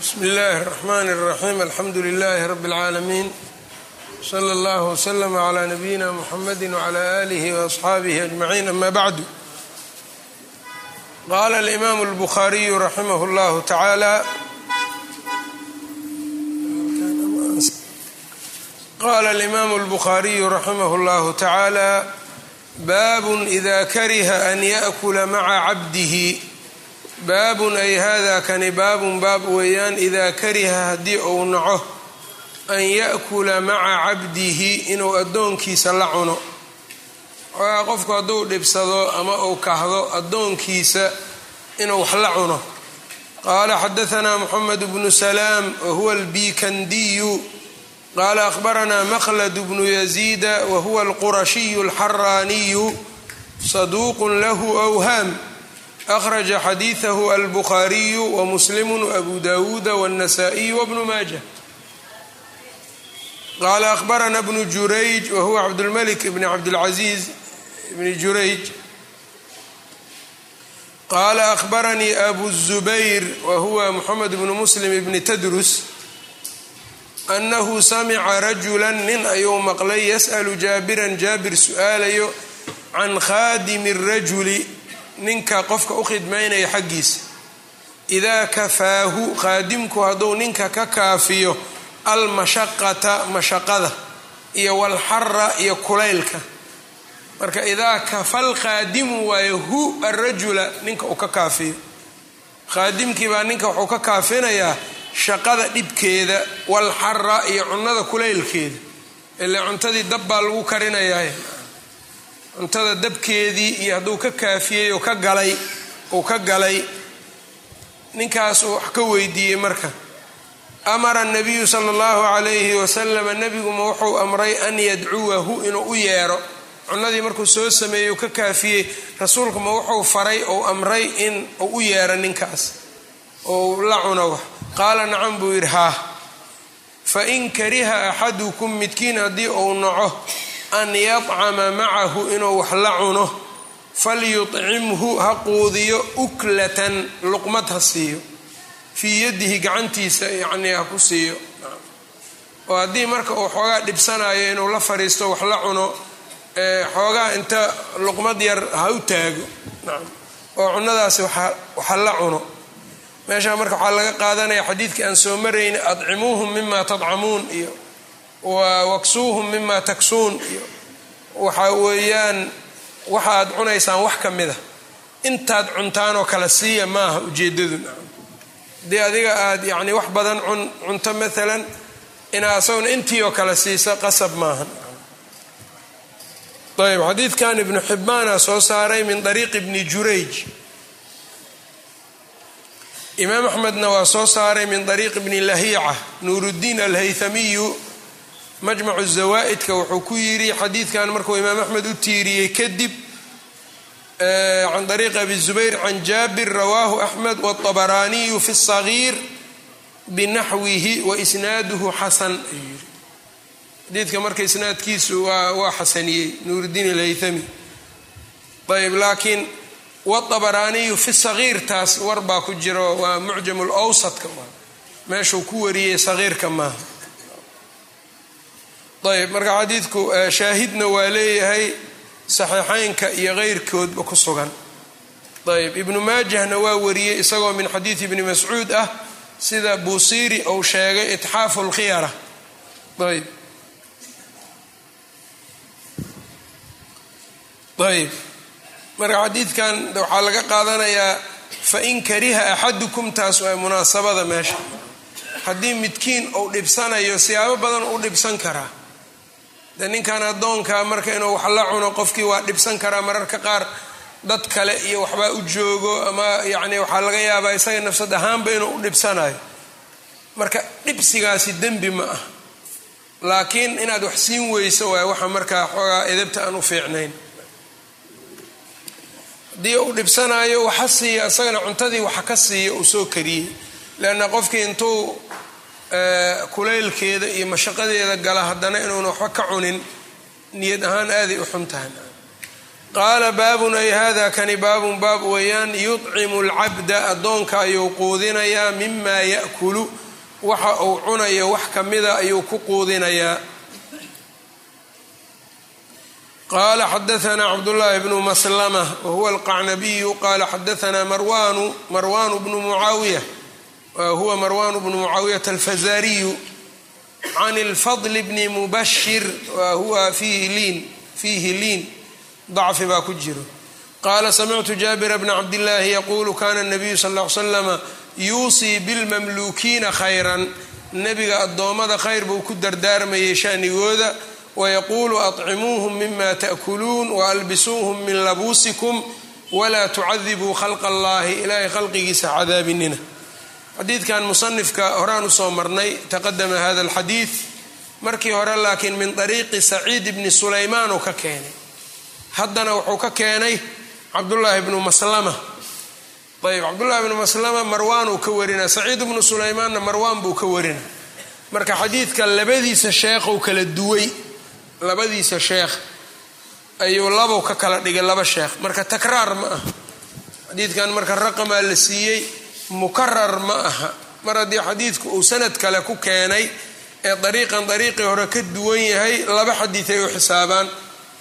bsm اllahi الرحmn الرaxيm alxamdu لlh rb العaalamiin slى اllah وslm عlى nabiyina mxamedi وعlى آlih وأصxaabih أجmaعin ama bعd qala الإmam الbkhariyu raximah اllah taعalى qala الإmam الbkhariyu raximah اllah taعalى bab إda kariha an yaأkula maca cabdihi baabun ay haadaa kani baabun baab weeyaan idaa kariha haddii uu naco an ya'kula maca cabdihi inuu addoonkiisa la cuno. Waxaa qofku hadduu dhibsado ama uu kahdo addoonkiisa inuu wax la cuno. Qaala xadaanaa moxamed bnu salaam wahuwa albiikandiyu. Qaala ahbaranaa maqlad bnu yaziida wahuwa alqurashiyu alxaraaniyu saduuqun lahu awhaam akhraja xadiidahu albukhaariyu wamuslimu wabu dawuuda wاnnasaa-iy wbnu maaja qaala ahbarana bnu jurayj wa huwa cabdulmalik bn cabdilcaziiz bni jurayj qaala ahbaranii abu zubayr wa huwa muxamed bnu muslim bni tadrus annahu samica rajula nin ayuu maqlay yas'alu jaabiran jaabir su'aalayo can khaadimi rajuli ninka qofka u khidmaynaya xaggiisa. Idaa kafaahu qaadimku hadduu ninka ka kaafiyo almashaqata mashaqada iyo walxara iyo kulaylka. Marka idaa kafal qaadimu waayo hu arajula ninka uu ka kaafiyo. Qaadimkii baa ninka wuxuu ka kaafinayaa shaqada dhibkeeda walxara iyo cunnada kulaylkeeda. Ile cuntadii dab baa lagu karinayaa cuntada dabkeedii iyo hadduu ka kaafiyey oo ka galay uu ka galay ninkaasuu wax ka weydiiyey marka. Amara nabiyu sala allahu calayhi wasalama nebiguma wuxuu amray an yadcuwahu inuu u yeero. Cunadii markuu soo sameeyey uu ka kaafiyey rasuulkuma wuxuu faray ou amray in uu u yeero ninkaas. Ou la cuno wax. Qaala nacam buu yidhi haa fa in kariha axadukum midkiin haddii uu naco an yadcama macahu inuu wax la cuno falyucimhu ha quudiyo uklatan luqmad ha siiyo. Fii yadihi gacantiisa yacnii ha ku siiyo. Oo haddii marka uu xoogaa dhibsanayo inuu la fariisto wax la cuno xoogaa inta luqmad yar ha u taago. Oo cunadaasi waxa la cuno. Meeshaa marka waxaa laga qaadanaya xadiidkii aan soo marayna adcimuuhum mima tadcamuun iyo waksuuhum mima taksuun iyo waxaa weeyaan waxaad cunaysaan wax ka mida intaad cuntaanoo kale siiya maaha ujeedadu haddii adiga aad yani wax badan cunto maalan inaa asaguna intii oo kale siisa qasab maaha ayb xadiidkan ibnu xibbaana soo saaray min dariiqi bni jurayj imaam axmedna waa soo saaray min dariiqi bni lahiica nuuruddiin alhaythamiyu majmacu zawaa'idka wuxuu ku yidhi xadiidkan markuu imaam axmed u tiiriyey kadib can dariiqi abi zubayr can jaabir rawaahu axmed wاطabaraaniyu fi الصagiir binaxwihi waisnaaduhu xasan ayuu yidhi xadiidka marka isnaadkiisu waa xasaniyey nuuruddiin alhaythami ayb laakiin wاطabaraaniyu fi sagiir taas war baa ku jiro waa mucjam lwsadka meeshuu ku wariyey sagiirka maaha ayb marka xadiidku shaahidna waa leeyahay saxiixeynka iyo keyrkoodba ku sugan. Ayb ibnu maajahna waa wariyey isagoo min xadiidi ibni mascuud ah sida buusiiri uu sheegay itxaafu lkhiyara ayb. Ayb. Marka xadiidkan waxaa laga qaadanayaa fain kariha axadukum taas waa munaasabada meesha. Haddii midkiin uu dhibsanayo siyaabo badan u dhibsan karaa de ninkan addoonka marka inuu wax la cuno qofkii waa dhibsan karaa mararka qaar. Dad kale iyo waxbaa u joogo ama yacni waxaa laga yaabaa isaga nafsad ahaanba inuu u dhibsanayo. Marka dhibsigaasi dembi ma ah. Laakiin inaad wax siin weyso waay waxa markaa xoogaa edabta aan u fiicnayn. Haddii uu dhibsanayo waxa siiya isagana cuntadii waxa ka siiya uu soo kariyey. Leanna qofkii intuu kulaylkeeda iyo mashaqadeeda gala haddana inuuna waxba ka cunin niyad ahaan aaday u xun tahay. Qaala baabun ay hada kani baabun baab weeyaan yudcimu alcabda addoonka ayuu quudinayaa mimaa ya'kulu waxa uu cunayo wax ka mida ayuu ku quudinayaa. Qaala xadaanaa cabdulaahi bnu maslama wahuwa alqacnabiyu qaala xadaanaa marwanu marwanu bnu mucaawiya huwa marwanu bnu mucaawiyata alfazariyu can اlfadl bni mubashir wahuwa fiihi liin fiihi liin dacfi baa ku jiro qaala samictu jaabira bna cabdillaahi yaqulu kana الnabiyu sal ll slama yuusii bilmamluukiina khayran nebiga addoommada khayr buu ku dardaarmayay shanigooda wayaquulu aطcimuuhum mima taأkuluun waalbisuuhum min labuusikum walaa tucadibuu khalqa allahi ilaahay khalqigiisa cadaabinina xadiidkan musanifka horaan u soo marnay taqadama hada alxadiid. Markii hore laakiin min طariiqi saciid bni sulaymaan uu ka keenay. Haddana wuxuu ka keenay cabdullaahi bnu maslama. Ayb cabdullahi bnu maslama marwaan uu ka warina saciid bnu sulaymaanna marwaan buu ka warina. Marka xadiidka labadiisa sheekhou kala duway labadiisa sheekh ayuu labow ka kala dhigay laba sheekh. Marka takraar ma aha. Xadiidkan marka raqamaa la siiyey mukarar ma aha. Mar haddii xadiidku uu sanad kale ku keenay ee dariiqan dariiqii hore ka duwan yahay laba xadiid ay u xisaabaan.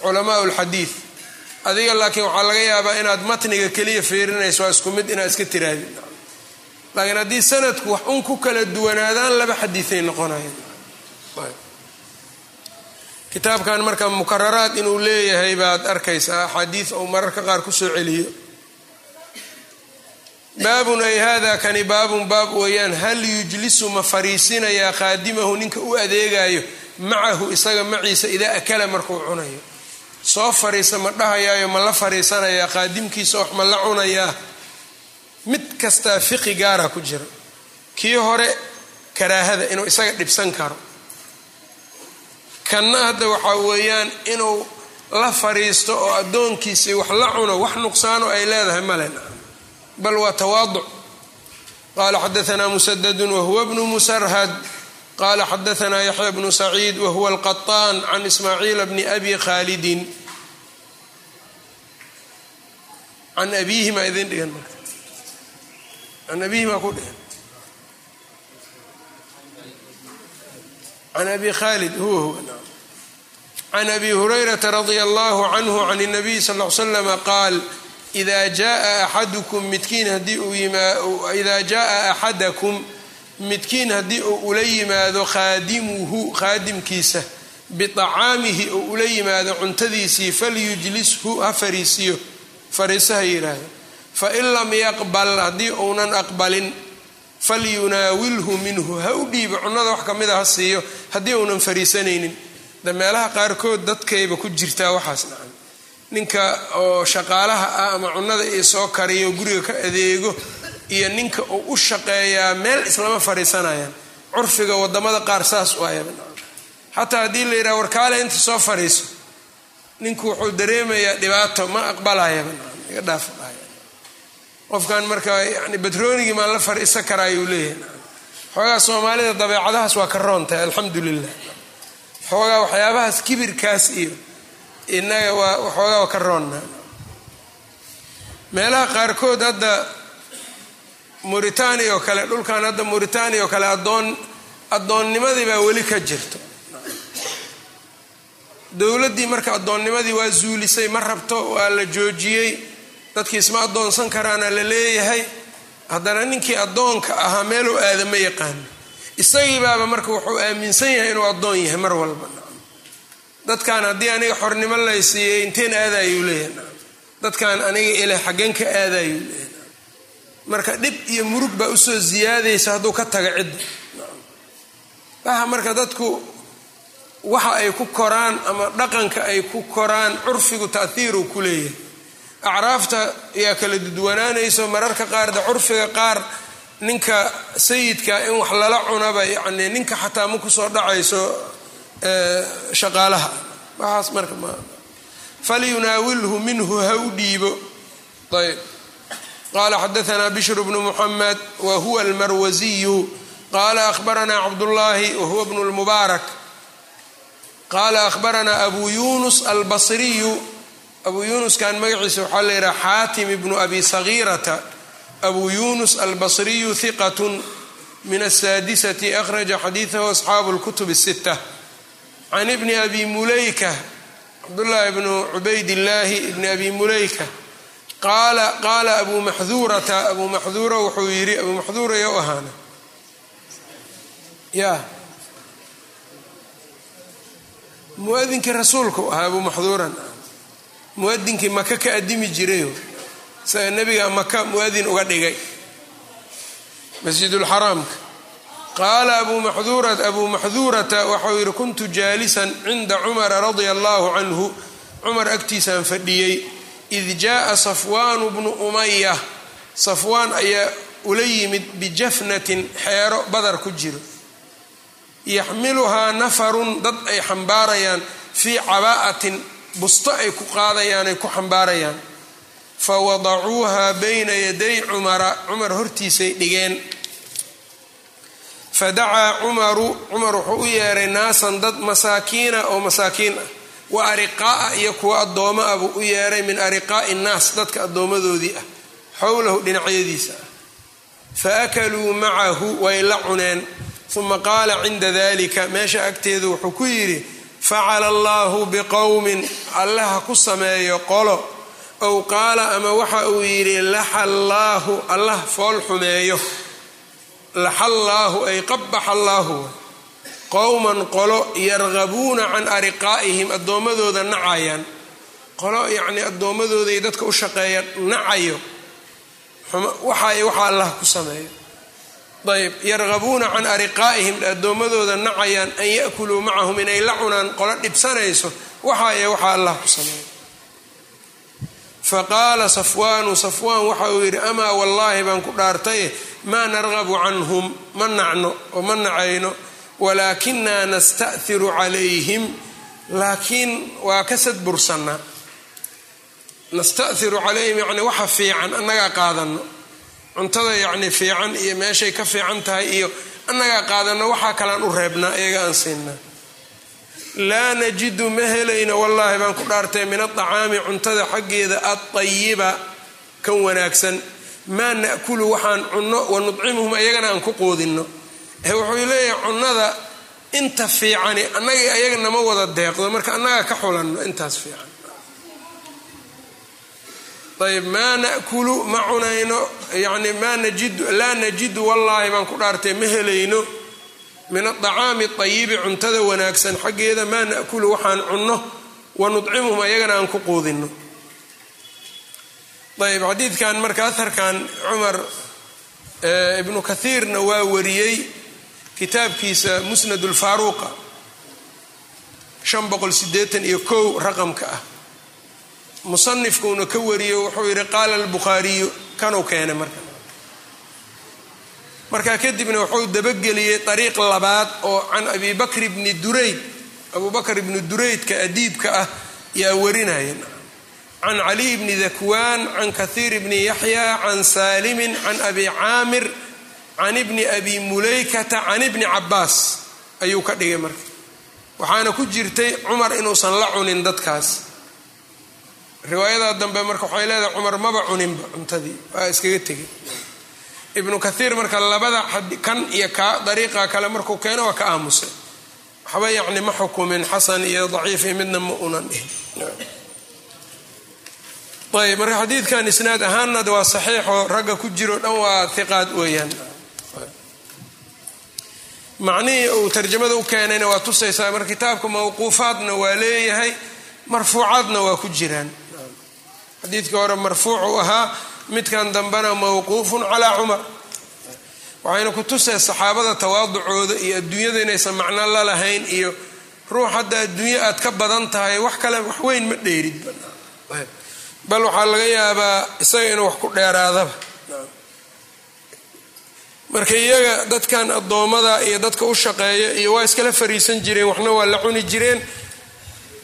Culamaa lxadiid adiga laakiin waxaa laga yaabaa inaad matniga keliya fiirinayso waa isku mid inaad iska tiraadid laakiin haddii sanadku wax un ku kala duwanaadaan laba xadiiay noqonayaan. Kitaabkan marka mukararaad inuu leeyahay baad arkaysaa axaadiid ou mararka qaar ku soo celiyo baabun ay hada kani baabun baab weeyaan. Hal yujlisu ma fariisinayaa khaadimahu ninka u adeegayo macahu isaga maciisa idaa akala markuu cunayo. Soo fariisa ma dhahayaayo ma la fariisanayaa khaadimkiisa wax ma la cunayaa. Mid kastaa fiqi gaara ku jira. Kii hore karaahada inuu isaga dhibsan karo. Kanna hadda waxaa weeyaan inuu la fariisto oo addoonkiisii wax la cuno wax nuqsaano ay leedahay male bal waa tawaaduc. Qala xadaanaa musadadu wahuwa bnu musarhad. Qala xadaanaa yaxya bnu saciid wahuwa alqaطaan can ismaaciila bni abi khaalidin. An abiihima idin dhigan marka. An abiihima ku dhigan. Can abi khaalid huwa huwa can abi hurayrata radia allahu canhu can اnabiy sal l slam qaal ida jaa axadukum midkiin haddii uu ida jaa axadakum midkiin haddii uu ula yimaado khaadimuhu khaadimkiisa biطacaamihi uu ula yimaado cuntadiisii falyujlishu ha fariisiyo fariiso ha yidhaahdo fain lam yaqbal haddii uunan aqbalin falyunaawilhu minhu ha u dhiibo cunnada wax kamida ha siiyo haddii uunan fariisanaynin de meelaha qaarkood dadkayba ku jirtaa waxaas nacan ninka oo shaqaalaha ah ama cunnada io soo kariyo guriga ka adeego iyo ninka uu u shaqeeyaa meel islama fariisanayaan. Curfiga waddamada qaar saas u ayaba xataa haddii la yidhaha warkaale inta soo fariiso. Ninku wuxuu dareemayaa dhibaato ma aqbalayaba iga dhaaf qofkan marka yani batroonigii maan la fariisan karaayuu leeyahay. Xoogaa soomaalida dabeecadahaas waa ka roontahay alxamdu lilah xoogaa waxyaabahaas kibirkaas iyo inaga waa waxoogaa waa ka roonna. Meelaha qaarkood hadda mauritania oo kale dhulkan hadda mauritania oo kale adoon addoonnimadii baa weli ka jirto. Dowladdii marka addoonnimadii waa zuulisay ma rabto waa la joojiyey dadkii isma addoonsan karaana la leeyahay. Haddana ninkii addoonka ahaa meeluu aada ma yaqaano isagii baaba marka wuxuu aaminsan yahay inuu addoon yahay mar walba dadkan haddii aniga xornimo lay siiyey inteen aadayuu leeyahay. Dadkan aniga ileh xaggen ka aadayuu leeyahay. Marka dhib iyo murug baa u soo siyaadaysa hadduu ka taga cidda waxa marka dadku waxa ay ku koraan ama dhaqanka ay ku koraan curfigu taahiiruu ku leeyahay. Acraafta ayaa kala dudwanaanayso mararka qaar de curfiga qaar ninka sayidka in wax lala cunaba yacni ninka xataa ma ku soo dhacayso shaqaalaha. Waxaas marka ma falyunaawilhu minhu ha u dhiibo. Ayb. Qala xadaanaa bishr bnu muxamed wa huwa almarwasiyu qala ahbaranaa cabdullaahi wa huwa bnu lmubaarak qaala ahbaranaa abu yunus albasriyu. Abu yunuskan magaciisa waxaa la yidhaha xaatim ibnu abi sagiirata. Abu yunus albasriyu hiqat min asaadisati akhraja xadiidahu asxaabu lkutub الsita can ibni abi muleyka cabdullahi bnu cubaydillaahi ibni abi muleyka qaala qaala abu maxduurata abu maxduura wuxuu yidhi abu maxduura yo ahaana ya muadinkii rasuulku ahaa abu maxduuran muadinkii maka ka adimi jirayo isaga nebiga maka muadin uga dhigay masjidulxaraamka qaala abuu maxduurata waxau yidhi kuntu jaalisan cinda cumara radia allahu canhu cumar agtiisaan fadhiyey id jaaa safwaanu bnu umaya safwaan ayaa ula yimid bijafnatin xeero badar ku jiro yaxmiluhaa nafarun dad ay xambaarayaan fii cabaa'atin busto ay ku qaadayaan ay ku xambaarayaan fa wadacuuha bayna yaday cumara cumar hortiisay dhigeen fadacaa cumaru cumar wuxuu u yeeray naasan dad masaakiina oo masaakiin ah. Wa ariqaa'a iyo kuwa addooma ah buu u yeeray min ariqaa'i nnaas dadka addoommadoodii ah xowlahu dhinacyadiisa. Ah fa akaluu macahu way la cuneen. Uma qaala cinda dalika meesha agteedu wuxuu ku yidhi facala allahu biqowmin allaha ku sameeyo qolo. Ow qaala ama waxa uu yidhi laxallaahu allah fool xumeeyo laxallaahu ay qabaxa qowman qolo yargabuuna can ariqaa'ihim addoommadooda nacayaan. Qolo yacnii addoommadooday dadka u shaqeeya nacayo. Waxay waxa allah ku sameeyo. Ayb yargabuuna can ariqaa'ihim addoommadooda nacayaan an ya'kuluu macahum inay la cunaan qolo dhibsanayso. Waxaye waxaa allah ku sameeyo. Faqaala safwaanu safwaan waxa uu yidhi amaa wallaahi baan ku dhaartaye maa nargabu canhum ma nacno oo ma nacayno walaakinaa nasta'hiru calayhim laakiin waa ka sadbursannaa nasta'hiru calayhim yacni waxa fiican annagaa qaadano cuntada yacni fiican iyo meeshay ka fiican tahay iyo annagaa qaadano waxaa kalaan u reebnaa iyaga aan siinaa laa najidu ma helayno wallaahi baan ku dhaartay min adacaami cuntada xaggeeda adayiba kan wanaagsan maa na'kulu waxaan cunno wa nudcimuhum ayagana aan ku qoodinno wuxuu leeyahay cunnada inta fiicani annaga ayaga nama wada deeqdo marka annagaa ka xulanno intaas fiican. Ayb maa nakulu ma cunayno yani maa najidu laa najidu wallaahi baan ku dhaartay ma helayno. Min adacaami ayibi cuntada wanaagsan xaggeeda maa nakulu waxaan cunno wa nudcimuhum ayagana aan ku quudinno ayb xadiidkan marka aharkan cumar ibnu kathiirna waa wariyey kitaabkiisa musnad lfaaruuqa shan boqol sideetan iyo kow raqamka ah. Musanifkuuna ka wariyo wuxuu yidhi qaala albukhaariyu kanuu keenay marka. Markaa kadibna wuxuu dabageliyey ariiq labaad oo can abi bakr bni durayd abu bakr ibni duraydka adiibka ah yaa warinaya can caliy bni dakwaan can kathiir bni yaxya can saalimin can abi caamir can ibni abi mulaykata can ibni cabaas ayuu ka dhigay marka waxaana ku jirtay cumar inuusan la cunin dadkaas riwaayadaa dambe marka waxay leedahay cumar maba cuninba cuntadii waa iskaga tegay ibnu kathiir marka labada kan iyo ka dariiqa kale markuu keeno waa ka aamusay waxba yacni ma xukumin xasan iyo daciif iyo midna ma unan dhihin ayb marka xadiidkan isnaad ahaanna waa saxiixoo ragga ku jiro dhan waa hiqaad weeyaan. Macnihii uu tarjamada u keenayna waa tusaysaa marka kitaabka mawquufaadna waa leeyahay marfuucaadna waa ku jiraan. Xadiidkii hore marfuuc u ahaa midkan dambena mawquufun calaa cumar. Waxayna ku tusay saxaabada tawaaducooda iyo adduunyada inaysan macno la lahayn iyo ruux hadda adduunyo aad ka badan tahay wax kale wax weyn ma dheerid bal waxaa laga yaabaa isaga inuu wax ku dheeraadaba. Marka iyaga dadkan addoommada iyo dadka u shaqeeya iyo waa iskala fariisan jireen waxna waa la cuni jireen.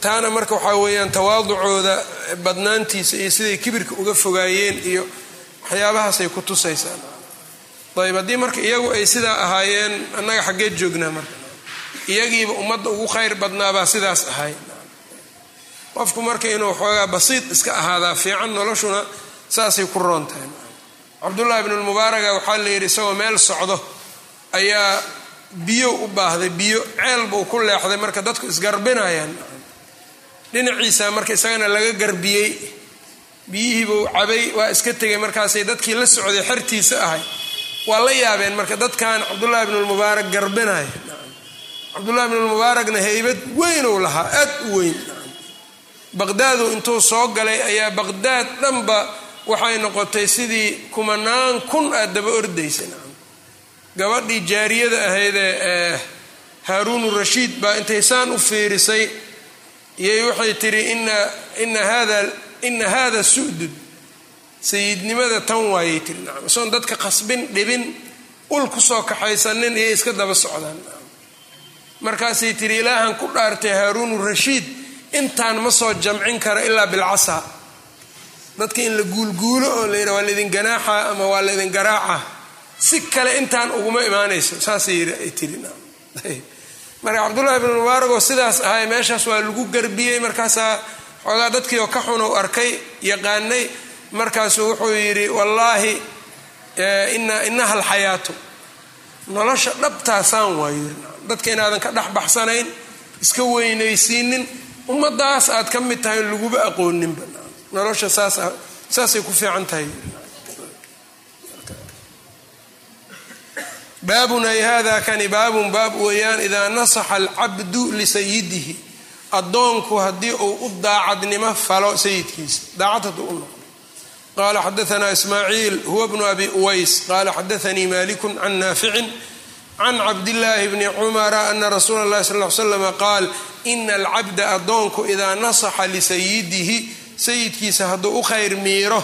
Taana marka waxaa weeyaan tawaaducooda badnaantiisa iyo siday kibirka uga fogaayeen iyo waxyaabahaasay ku tusaysaa ayb haddii marka iyagu ay sidaa ahaayeen annaga xaggeed joognaa marka. Iyagiiba ummadda ugu khayr badnaabaa sidaas ahay qofku marka inuu xoogaa basiid iska ahaadaa fiican noloshuna saasay ku roon tahay cabdullaahi bnu lmubaaraga waxaa la yidhi isagoo meel socdo ayaa biyo u baahday biyo ceel buu ku leexday marka dadku isgarbinayaan. Dhinaciisa marka isagana laga garbiyey biyihiibuu cabay waa iska tegay markaasay dadkii la socday xertiisa ahay. Waa la yaabeen marka dadkan cabdullaahi bnu lmubaarak garbinaya. Cabdullahi bnu lmubaarakna heybad weynuu lahaa aad u weyn baqdaadu intuu soo galay ayaa baqdaad dhanba waxay noqotay sidii kumanaan kun aad daba ordaysa gabadhii jaariyada ahaydee ee haaruunu rashiid baa intay saan u fiirisay iyay waxay tidhi ina hada sudud. Sayidnimada tan waayay tiri nacam isoon dadka qasbin dhibin ul ku soo kaxaysanin iyay iska daba socdaan markaasay tiri ilaahan ku dhaartay haaruunu rashiid intaan ma soo jamcin kara ilaa bilcasa. Dadka in la guulguulo oo la yidha waa laydin ganaaxa ama waa laydin garaaca. Si kale intaan uguma imaanayso saasay ay tiri marka cabdullahi bnu mubaaragoo sidaas ahay meeshaas waa lagu garbiyey markaasaa xoogaa dadkii oo ka xun u arkay yaqaanay. Markaasuu wuxuu yidhi wallaahi inaha alxayaatu. Nolosha dhabtaasaan waa yiri dadka inaadan ka dhex baxsanayn iska weynaysiinin ummadaas aad ka mid tahay laguba aqooninba nolosha saasay ku fiican tahay. Baabun ay hada kani baabun baab weeyaan idaa nasaxa alcabdu lisayidihi addoonku haddii uu u daacadnimo falo sayidkiisa. Daacad hadduu u noqdo. Qala xadaana ismaaciil huwa bnu abi uways. Qala xadaanii maliku can naaficin can cabdillaahi bni cumara ana rasuula اllahi sal l slama qaal ina alcabda addoonku idaa nasaxa lisayidihi sayidkiisa hadduu u khayr miiro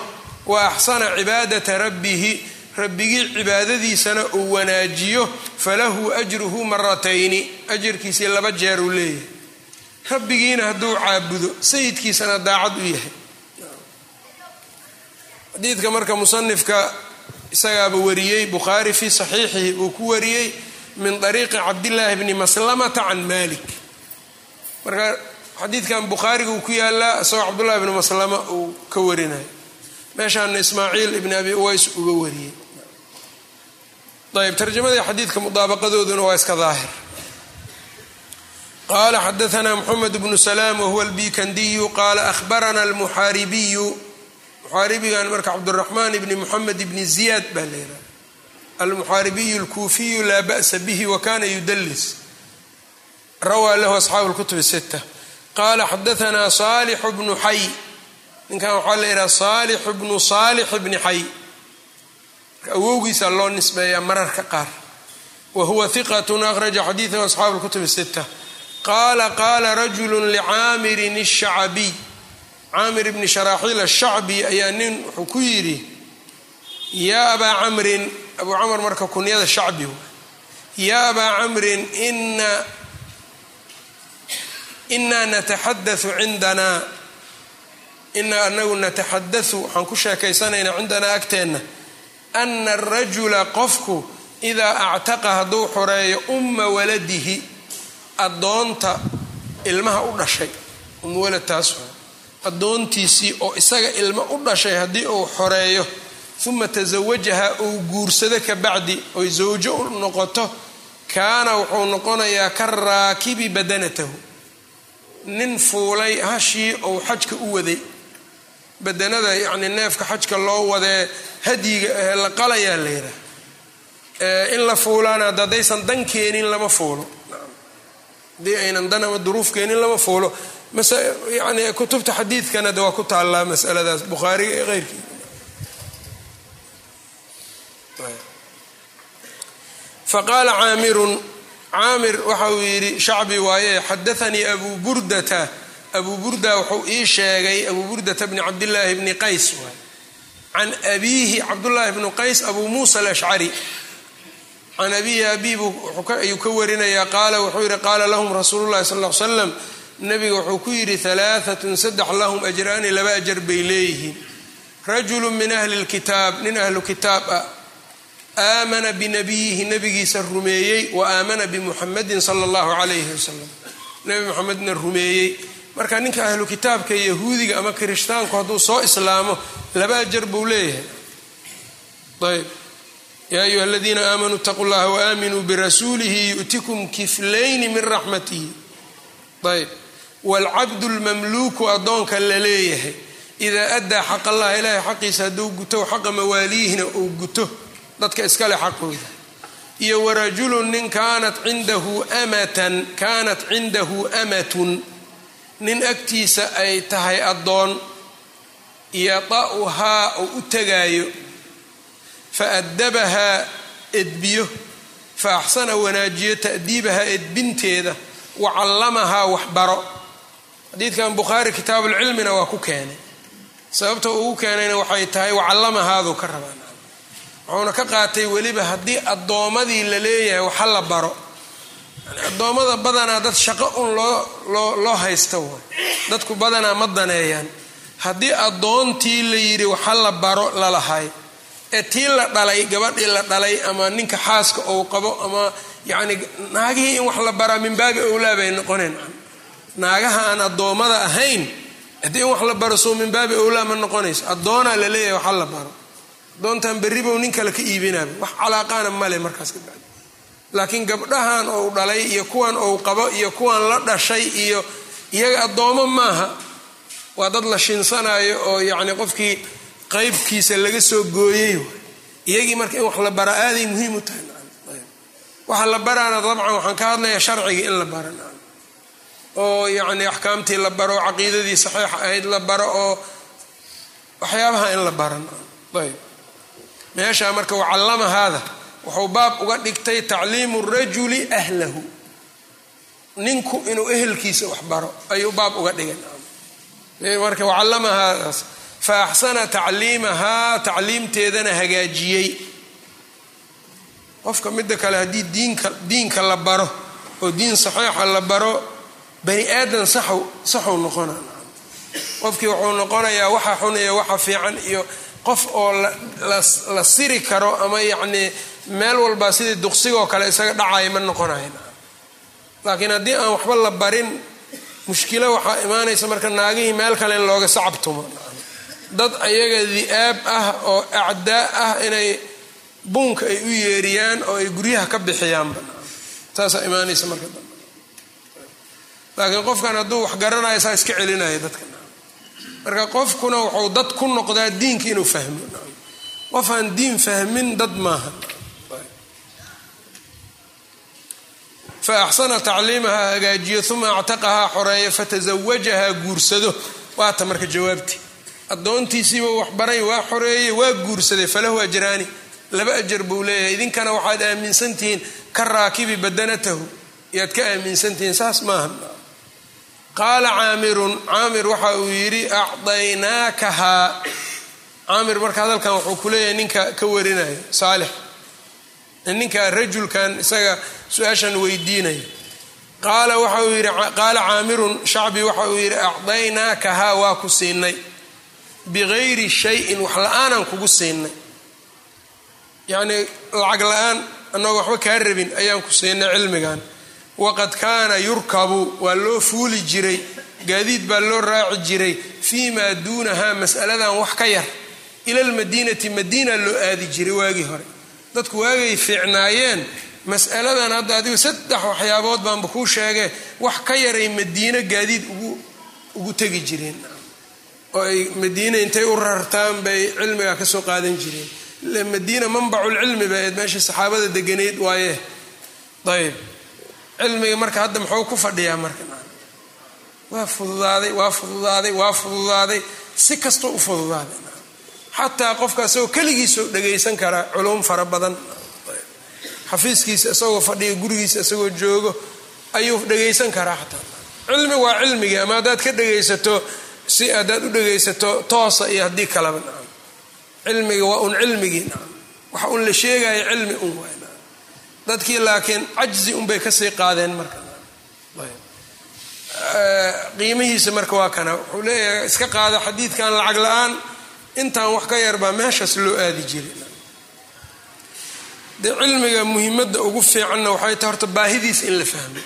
wa axsana cibaadata rabbihi rabbigii cibaadadiisana uu wanaajiyo falahu ajruhu maratayni ajarkiisii laba jeer uu leeyahay rabbigiina hadduu caabudo sayidkiisana daacad u yahay xadiidka marka musanifka isagaaba wariyey bukhaari fii saxiixihi uu ku wariyey min ariiqi cabdillaahi bni maslamata can malik marka xadiidkan bukhaariga uu ku yaalaa isagoo cabdullahi bni maslama uu ka warinayo. Meeshaana ismaaciil ibni abi uways uga wariyey ayb tarjamadii xadiidka mudaabaqadooduna waa iska daahir. Qala xadaana mxamed bnu salaam wahuwa albikandiyu qala ahbarana almuxaaribiyu muxaaribigan marka cabduraxmaan ibni muxamed ibni ziyaad baa leedaha almuxaaribiyu alkuufiyu laa ba'sa bihi wakana yudalis rawaa lahu asxaabu lkutub sita qala xadaana saalixu bnu xay ninkan waxaa la yidhaha saalixu bnu saalix bni xay awowgiisa loo nisbeeyaa mararka qaar. Wa huwa hiqatun akhraja xadiidahu asxaabu lkutub sita qaala qaala rajulu licaamirin الshacbiy caamir bni sharaaxiil ashacbi ayaa nin wuxuu ku yidhi yaa abaa camrin abuu camr marka kunyada shacbi yaa abaa camrin inaa nataxadau cindanaa inaa anagu nataxadau waxaan ku sheekaysanaynaa cindanaa agteenna. Ana arajula qofku idaa actaqa hadduu xoreeyo umma waladihi addoonta ilmaha u dhashay. Umma walad taas addoontiisii oo isaga ilmo u dhashay haddii uu xoreeyo uma tasawajaha uu guursado ka bacdi oy zawjo u noqoto kaana wuxuu noqonayaa ka raakibi badanatahu. Nin fuulay hashii ou xajka u waday. Badanada yacni neefka xajka loo wadee hadyiga ahee la qalayaa la yidhaah in la fuulaana ad haddaysan dan keenin lama fuulo. Haddii aynan dan ama duruuf keenin lama fuulo. Yani kutubta xadiidkana de waa ku taallaa masaladaas bukhaariga ee keyrkii faqaala caamirun caamir waxa uu yidhi shacbi waaye xadaanii abu burdata. Abu burda wuxuu ii sheegay abu burdata bni cabdillaahi bni qays can abiihi cabdullaahi bni qays abu muusa alashcari can abiihi abiibu ayuu ka warinayaa qaala wuxuu yidhi qaala lahum rasuulu sal l slam nabiga wuxuu ku yidhi alaaatun saddex lahum ajraani laba ajar bay leeyihiin. Rajulu min ahli lkitaab nin ahlu kitaab ah aamana binabiyihi nabigiisa rumeeyey wa aamana bimuxamadin sala allahu calayhi wasalam nebi muxamedna rumeeyey. Marka ninka ahlu kitaabka yahuudiga ama kirishtaanku hadduu soo islaamo laba ajar buu leeyahay. Ayb. Yaa ayuha aladiina aamanuu itaquu llaha waaaaminuu birasuulihi yu'tikum kiflayni min raxmatihi. Ayb. Waalcabdu lmamluuku addoonka la leeyahay. Idaa addaa xaq allah ilaahay xaqiisa hadduu guto xaqa mawaaliihina uu guto dadka iskale xaqooda. Iyo warajulun nin kaanat cindahu amatan kaanat cindahu amatun. Nin agtiisa ay tahay addoon yada'uhaa oo u tegaayo fa addabahaa edbiyo. Fa axsana wanaajiyo ta'diibahaa edbinteeda. Wa callamahaa waxbaro. Xadiidkan bukhaari kitaabuulcilmina waa ku keenay. Sababta ugu keenayna waxay tahay wacallamahaaduu ka rabaa wuxuuna ka qaatay weliba haddii addoommadii la leeyahay waxa la baro. Addoommada badanaa dad shaqo un loo loo haysta way dadku badanaa ma daneeyaan. Haddii addoontii la yidhi waxa la baro lalahay ee tii la dhalay gabadhii la dhalay ama ninka xaaska ou qabo ama yacni naagihii in wax la baraa min baabi owlaa bay noqoneen. Naagaha aan addoommada ahayn haddii in wax la baro soo min baabi owlaa ma noqonayso addoonaa la leeyahay waxa la baro addoontan berribow nin kale ka iibinaaba wax calaaqaana male markaas ka laakiin gabdhahan ou dhalay iyo kuwan ou qabo iyo kuwan la dhashay iyo iyaga addoomo maaha waa dad la shinsanayo oo yacni qofkii qaybkiisa laga soo gooyey iyagii marka in wax la bara aaday muhiim u tahay waxa la baraana dabcan waxaan ka hadlayaa sharciga in la bara oo yacni axkaamtii la baro oo caqiidadii saxiixa ahayd la baro oo waxyaabaha in la baran ayb meesha marka wacallama haada wuxuu baab uga dhigtay tacliimu rajuli ahlahu. Ninku inuu ehelkiisa wax baro ayuu baab uga dhigay. Marka wacallama haadaas fa axsana tacliimahaa tacliimteedana hagaajiyey. Qofka midda kale haddii diinka diinka la baro oo diin saxiixa la baro bani aadan saxw saxuu noqona qofkii wuxuu noqonayaa waxa xun iyo waxa fiican iyo qof oo la siri karo ama yacnii meel walba sidii duqsigoo kale isaga dhacaya ma noqonayo laakiin haddii aan waxba la barin mushkilo waxaa imaanaysa marka naagihii meel kale in looga sacabtumo dad ayaga di'aab ah oo acdaa ah inay buunka ay u yeeriyaan oo ay guryaha ka bixiyaanba. Taasaa imaanaysa marka. Laakiin qofkan hadduu wax garanayo saa iska celinaya dadka marka qofkuna wuxuu dad ku noqdaa diinka inuu fahmo. Qof aan diin fahmin dad maaha. Fa axsana tacliimahaa hagaajiyo uma actaqahaa xoreeyo fatasawajahaa guursado. Waata marka jawaabtii addoontiisiiba waxbaray waa xoreeyey waa guursaday. Falahu ajraani. Laba ajar buu leeyahay. Idinkana waxaad aaminsantihiin ka raakibi badanatahu. Yaad ka aaminsantihiin saas maaha qaala caamirun caamir waxa uu yidhi acdaynaakahaa caamir marka hadalkan wuxuu ku leeyahay ninka ka warinayo saalix. Ninka rajulkan isaga su'aashan weydiinaya. Qaala waxa uu yidhi qaala caamirun shacbi waxa uu yidhi acdaynaakahaa waa ku siinay. Bigayri shayin wax la'aanaan kugu siinay. Yacnii lacag la'aan annagoo waxba kaa rabin ayaan ku siinay cilmigan waqad kaana yurkabu waa loo fuuli jiray gaadiid baa loo raaci jiray fii maa duunahaa mas'aladan wax ka yar ila almadiinati madiina loo aadi jiray waagii hore dadku waagay fiicnaayeen mas'aladan hadda adigu saddex waxyaabood baanba kuu sheegee wax ka yaray madiino gaadiid ugu tegi jireen oo ay madiina intay u rartaan bay cilmiga ka soo qaadan jireen madiina manbaculcilmi ba eed meesha saxaabada deganayd waaye ayb cilmiga marka hadda muxuu ku fadhiyaa marka? Waa fududaaday waa fududaaday waa fududaaday. Si kastoo u fududaaday. Xataa qofka isagoo keligiisoo dhagaysan karaa culum fara badan. Xafiiskiisa isagoo fadhiga gurigiisa isagoo joogo ayuu dhagaysan karaa xataa. Cilmi waa cilmigii ama haddaad ka dhagaysato si haddaad u dhagaysato toosa iyo haddii kaleba nacam cilmiga waa un cilmigii nacam waxa un la sheegaya cilmi un waay dadkii laakiin cajzi unbay ka sii qaadeen marka. Qiimihiisa marka waa kana. Wuxuu leeyahay iska qaada xadiidkan lacag la'aan intaan wax ka yarbaa meeshaas loo aadi jiray de cilmiga muhimadda ugu fiicanna waxay tahay horta baahidiisa in la fahmo.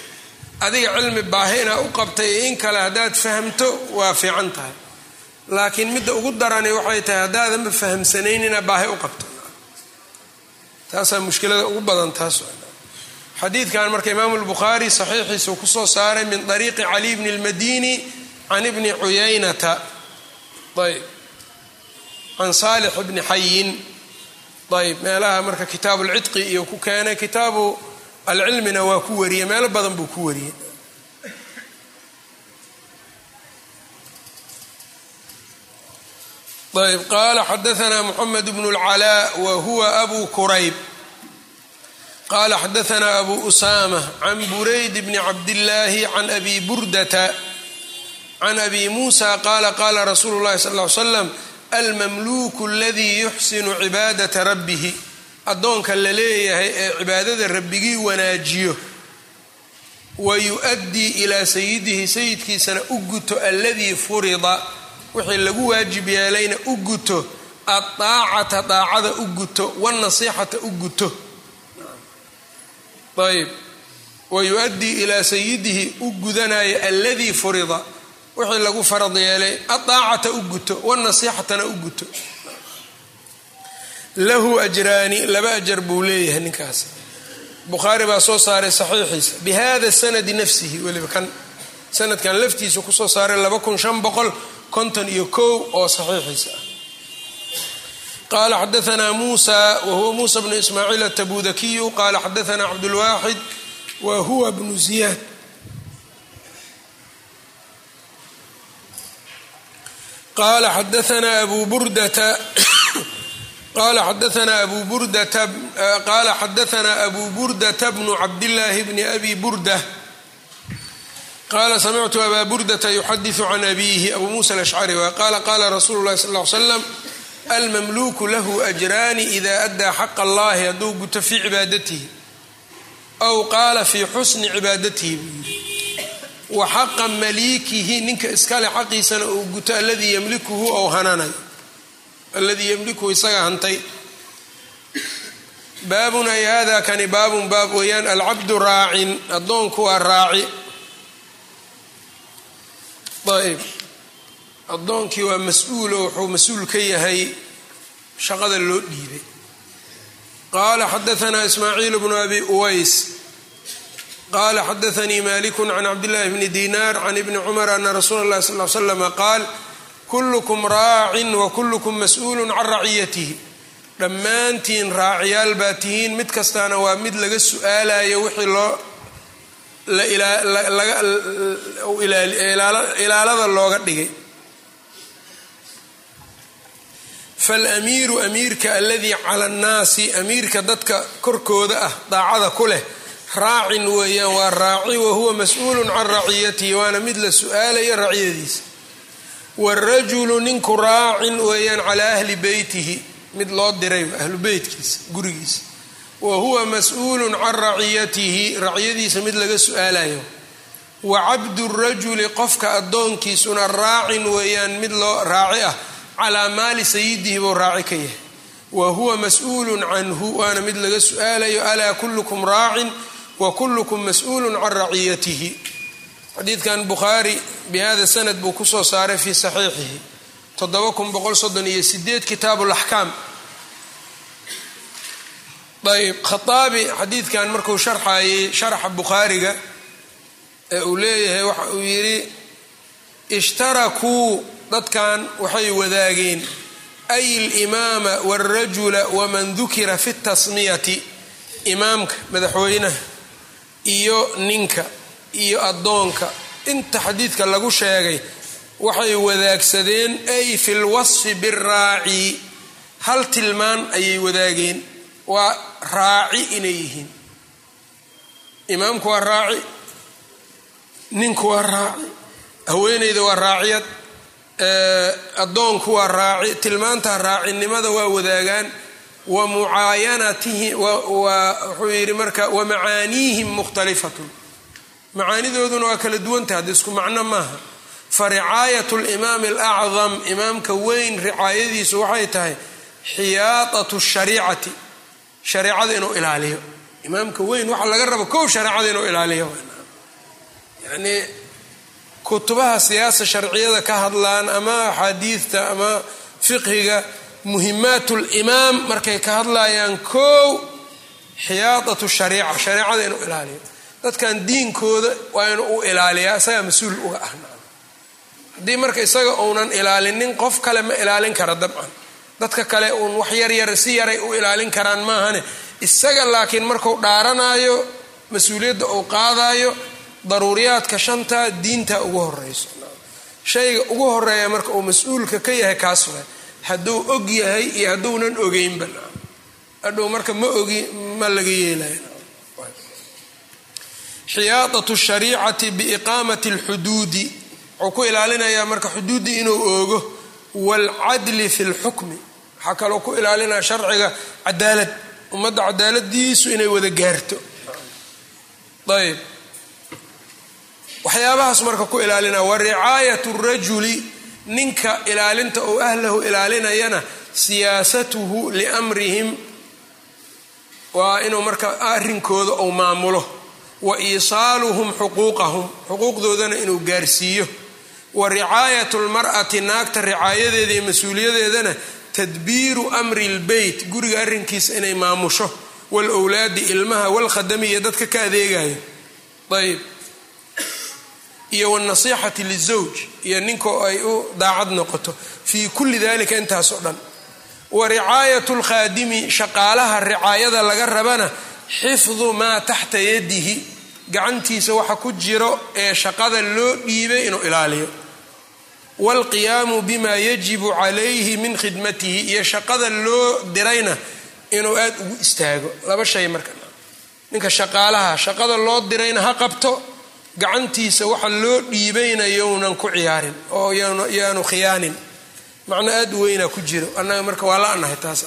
Adiga cilmi baahi inaa u qabtay iyo in kale haddaad fahamto waa fiican tahay. Laakiin midda ugu darani waxay tahay haddaadanba fahamsanayn inaa baahi u qabto taasaa mushkilada ugu badan taas xadiidkan marka imaamu lbukhaari saxiixiisuu ku soo saaray min ariiqi cali bni lmadini can ibni cuyaynata ayb can saalix bni xayin ayb meelaha marka kitaabu lcidqi iyo ku keenay kitaabu alcilmina waa ku wariyey. Meelo badan buu ku wariyey ayb qaala xadaana moxamed bnu اlcalaa wa huwa abu kurayb qala xadaana abu usama can burayd bni cabdillaahi can abi burdata can abi muusa qaala qaala rasuulu llahi sal ly slam almamluuku aladii yuxsinu cibaadata rabbihi addoonka la leeyahay ee cibaadada rabbigii wanaajiyo wa yu-addii ilaa sayidihi sayidkiisana u guto alladii furida wixii lagu waajib yeelayna u guto addaacata daacada u guto wanasiixata u guto. Wa yu-addii ilaa sayidihi u gudanayo alladii furida. Wixii lagu farad yeelay adaacata u guto wanasiixatana u guto. Lahu ajraani laba ajar buu leeyahay ninkaas. Bukhaari baa soo saaray saxiixiisa. Bihada sanadi nafsihi weliba kan sanadkan laftiisa ku soo saaray laba kun shan boqol konton iyo kow oo saxiixiisa ah. Qaala xadaanaa muusa wa huwa muusa bnu ismaaciil atabudakiyu qaala xadaanaa cabdulwaaxid wa huwa bnu ziyaad. Qala xadaanaa abu burdata qala xadaanaa abu burdata qaala xadaanaa abu burdata bnu cabdillaahi bni abi burda qaala samictu abaa burdata yuxadiثu can abiihi abu muusa alashcari wa qaala qaala rasuulu lahi sal ly slam almamluuku lahu ajraani ida addaa xaqa allahi hadduu guto fii cibaadatihi aw qaala fii xusni cibaadatihi buu yiri wa xaqa maliikihi ninka iskale xaqiisana uu guto aladii ymlikuhu ou hananayo aladii ymlikuhu isaga hantay baabun ay hada kani baabun baab weeyaan alcabdu raacin addoonku waa raaci ayb addoonkii waa mas'uulo wuxuu mas'uul ka yahay shaqada loo dhiibay. Qaala xadaanaa ismaaciil bnu abi uways. Qala xadaanii maliku can cabdillahi bni dinar can ibni cumar ana rasuula اllahi sal l slama qaal kullukum raacin wa kullukum mas'uulu can raciyatihi dhammaantiin raaciyaal baa tihiin mid kastaana waa mid laga su'aalayo wixii loo ilaalada looga dhigay. Falamiiru amiirka aladii cala annaasi amiirka dadka korkooda ah daacada ku leh raacin weeyaan waa raaci wahuwa mas'uulun can raciyatihi waana mid la su'aalayo raciyadiisa warajulu ninku raacin weeyaan calaa ahli beytihi mid loo diray ahlu beytkiisa gurigiisa wa huwa mas'uulun can raciyatihi raciyadiisa mid laga su'aalayo wa cabdu rajuli qofka addoonkiisuna raacin weeyaan mid loo raaci ah calaa maali sayidihi buu raaci ka yahay. Wa huwa mas'uulun canhu waana mid laga su'aalayo alaa kullukum raacin wa kullukum mas'uulun can raciyatihi. Xadiidkan bukhaari bihada sanad buu ku soo saaray fii saxiixihi. Toddoba kun boqol soddon iyo sideed kitaabu laxkaam ayb khaaabi xadiidkan markuu sharxayay sharxa bukhaariga ee uu leeyahay waxa uu yidhi ishtarakuu dadkan waxay wadaageen ay limaama wاlrajula waman dukira fi tasmiyati imaamka madaxweynaha iyo ninka iyo addoonka. Inta xadiidka lagu sheegay waxay wadaagsadeen ay fi lwasfi biraaci hal tilmaan ayay wadaageen. Waa raaci inay yihiin. Imaamku waa raaci ninku waa raaci haweeneyda waa raaciyad addoonku waa raaci tilmaanta raacinimada waa wadaagaan wa mucaayanatihi wuxuu yidhi marka wa macaaniihim mukhtalifatun macaanidooduna waa kala duwantah hadda isku macno maaha. Fa ricaayat limaami alacdam imaamka weyn ricaayadiisu waxay tahay xiyaadatu shariicati shareecada inuu ilaaliyo. Imaamka weyn waxa laga rabo kow shareecada inuu ilaaliyo. Yani kutubaha siyaasa sharciyada ka hadlaan ama axaadiidta ama fiqhiga muhimaat limaam markay ka hadlayaan kow xiyaadatu shariica shareecada inuu ilaaliyo. Dadkan diinkooda waa inuu u ilaaliyaa isagaa mas'uul uga ah. Haddii marka isaga uunan ilaalinin qof kale ma ilaalin kara dabcan dadka kale uun wax yaryar si yaray u ilaalin karaan maahane. Isaga laakiin marku dhaaranaayo mas'uuliyadda uu qaadayo daruuriyaadka shanta diinta ugu horeyso shayga ugu horreeya marka uu mas'uulka ka yahay kaas waay hadduu og yahay iyo hadduunan ogeynba. Hadhow marka ma ogi ma laga yeelay. Xiyaadatu shariicati biiqaamati alxuduudi. Wuxuu ku ilaalinayaa marka xuduuddii inuu oogo waalcadli fi lxukmi waxaa kaloo ku ilaalinaya sharciga cadaalad ummadda cadaaladiisu inay wada gaarto. Ayb waxyaabahaas marka ku ilaalinaya wa ricaayat rajuli ninka ilaalinta ou ahlahu ilaalinayana siyaasatuhu liamrihim waa inuu marka arrinkooda ou maamulo. Wa iisaaluhum xuquuqahum xuquuqdoodana inuu gaarsiiyo. Wa ricaayatu lmar'ati naagta ricaayadeeda iyo mas'uuliyadeedana tadbiiru amri lbeyt guriga arrinkiisa inay maamusho walowlaadi ilmaha walkhadami iyo dadka ka adeegayo ayb iyo wاnasixati lizawj iyo ninkoo ay u daacad noqoto. Fii kulli dalika intaas oo dhan. Wa ricaayat lkhaadimi shaqaalaha ricaayada laga rabana xifdu maa taxta yadihi. Gacantiisa waxa ku jiro ee shaqada loo dhiibay inuu ilaaliyo wاlqiyaamu bima yajibu calayhi min khidmatihi iyo shaqada loo dirayna inuu aada ugu istaago laba shay marka ninka shaqaalaha shaqada loo dirayna ha qabto gacantiisa waxa loo dhiibayna younan ku ciyaarin oo yaanu khiyaanin macno aada u weynaa ku jiro annaga marka waa la anahay taas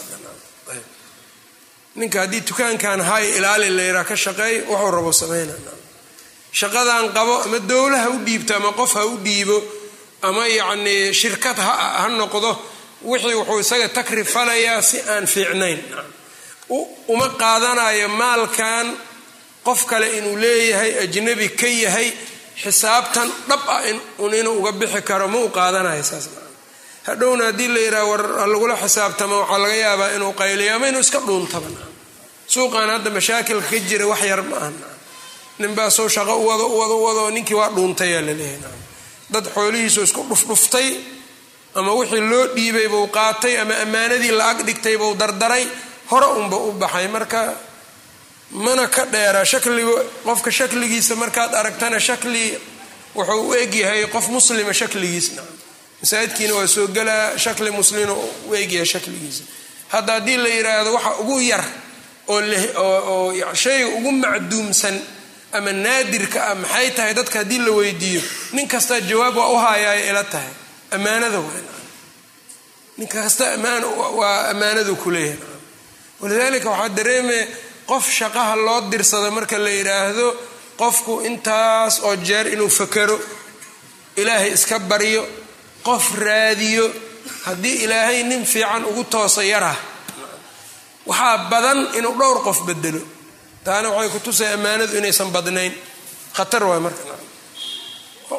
ninka haddii dukaankan hay ilaali layraa ka shaqeey wuxuu rabo sameyna shaqadan qabo ama dowla ha u dhiibto ama qof ha u dhiibo ama yacnii shirkad ha noqdo wixii wuxuu isaga takrifalayaa si aan fiicnayn. Uma qaadanayo maalkan qof kale inuu leeyahay ajnabi ka yahay xisaabtan dhab ah un inuu uga bixi karo ma u qaadanayo saas hadhowna haddii la yidhaha war lagula xisaabtamo waxaa laga yaabaa inuu qayliyo ama inuu iska dhuuntaba suuqan hadda mashaakilka ka jira wax yar ma aha ninbaa soo shaqo u wado u wado u wado ninkii waa dhuuntayaa la leeyahay dad xoolihiisu isku dhufdhuftay ama wixii loo dhiibay buu qaatay ama ammaanadii la ag dhigtay buu dardaray hore unba u baxay. Marka mana ka dheera. Shakligu qofka shakligiisa markaad aragtana shakli wuxuu u egyahay qof muslima shakligiisna. Masaajidkiina waa soo gelaa shakli muslina u egyahay shakligiisa. Hadda haddii la yidhaahdo waxa ugu yar oo shayga ugu macduumsan ama naadirka ah maxay tahay dadka haddii la weydiiyo? Nin kastaa jawaab waa u hayaay ila tahay. Ammaanada waa nin kasta waa ammaanadu kuleeyahay walidaalika waxaa dareemaya qof shaqaha loo dirsado marka la yidhaahdo qofku intaas oo jeer inuu fakero ilaahay iska baryo qof raadiyo haddii ilaahay nin fiican ugu toosa yarah waxaa badan inuu dhowr qof bedelo taana waxay ku tusay ammaanadu inaysan badnayn. Khatar waay marka.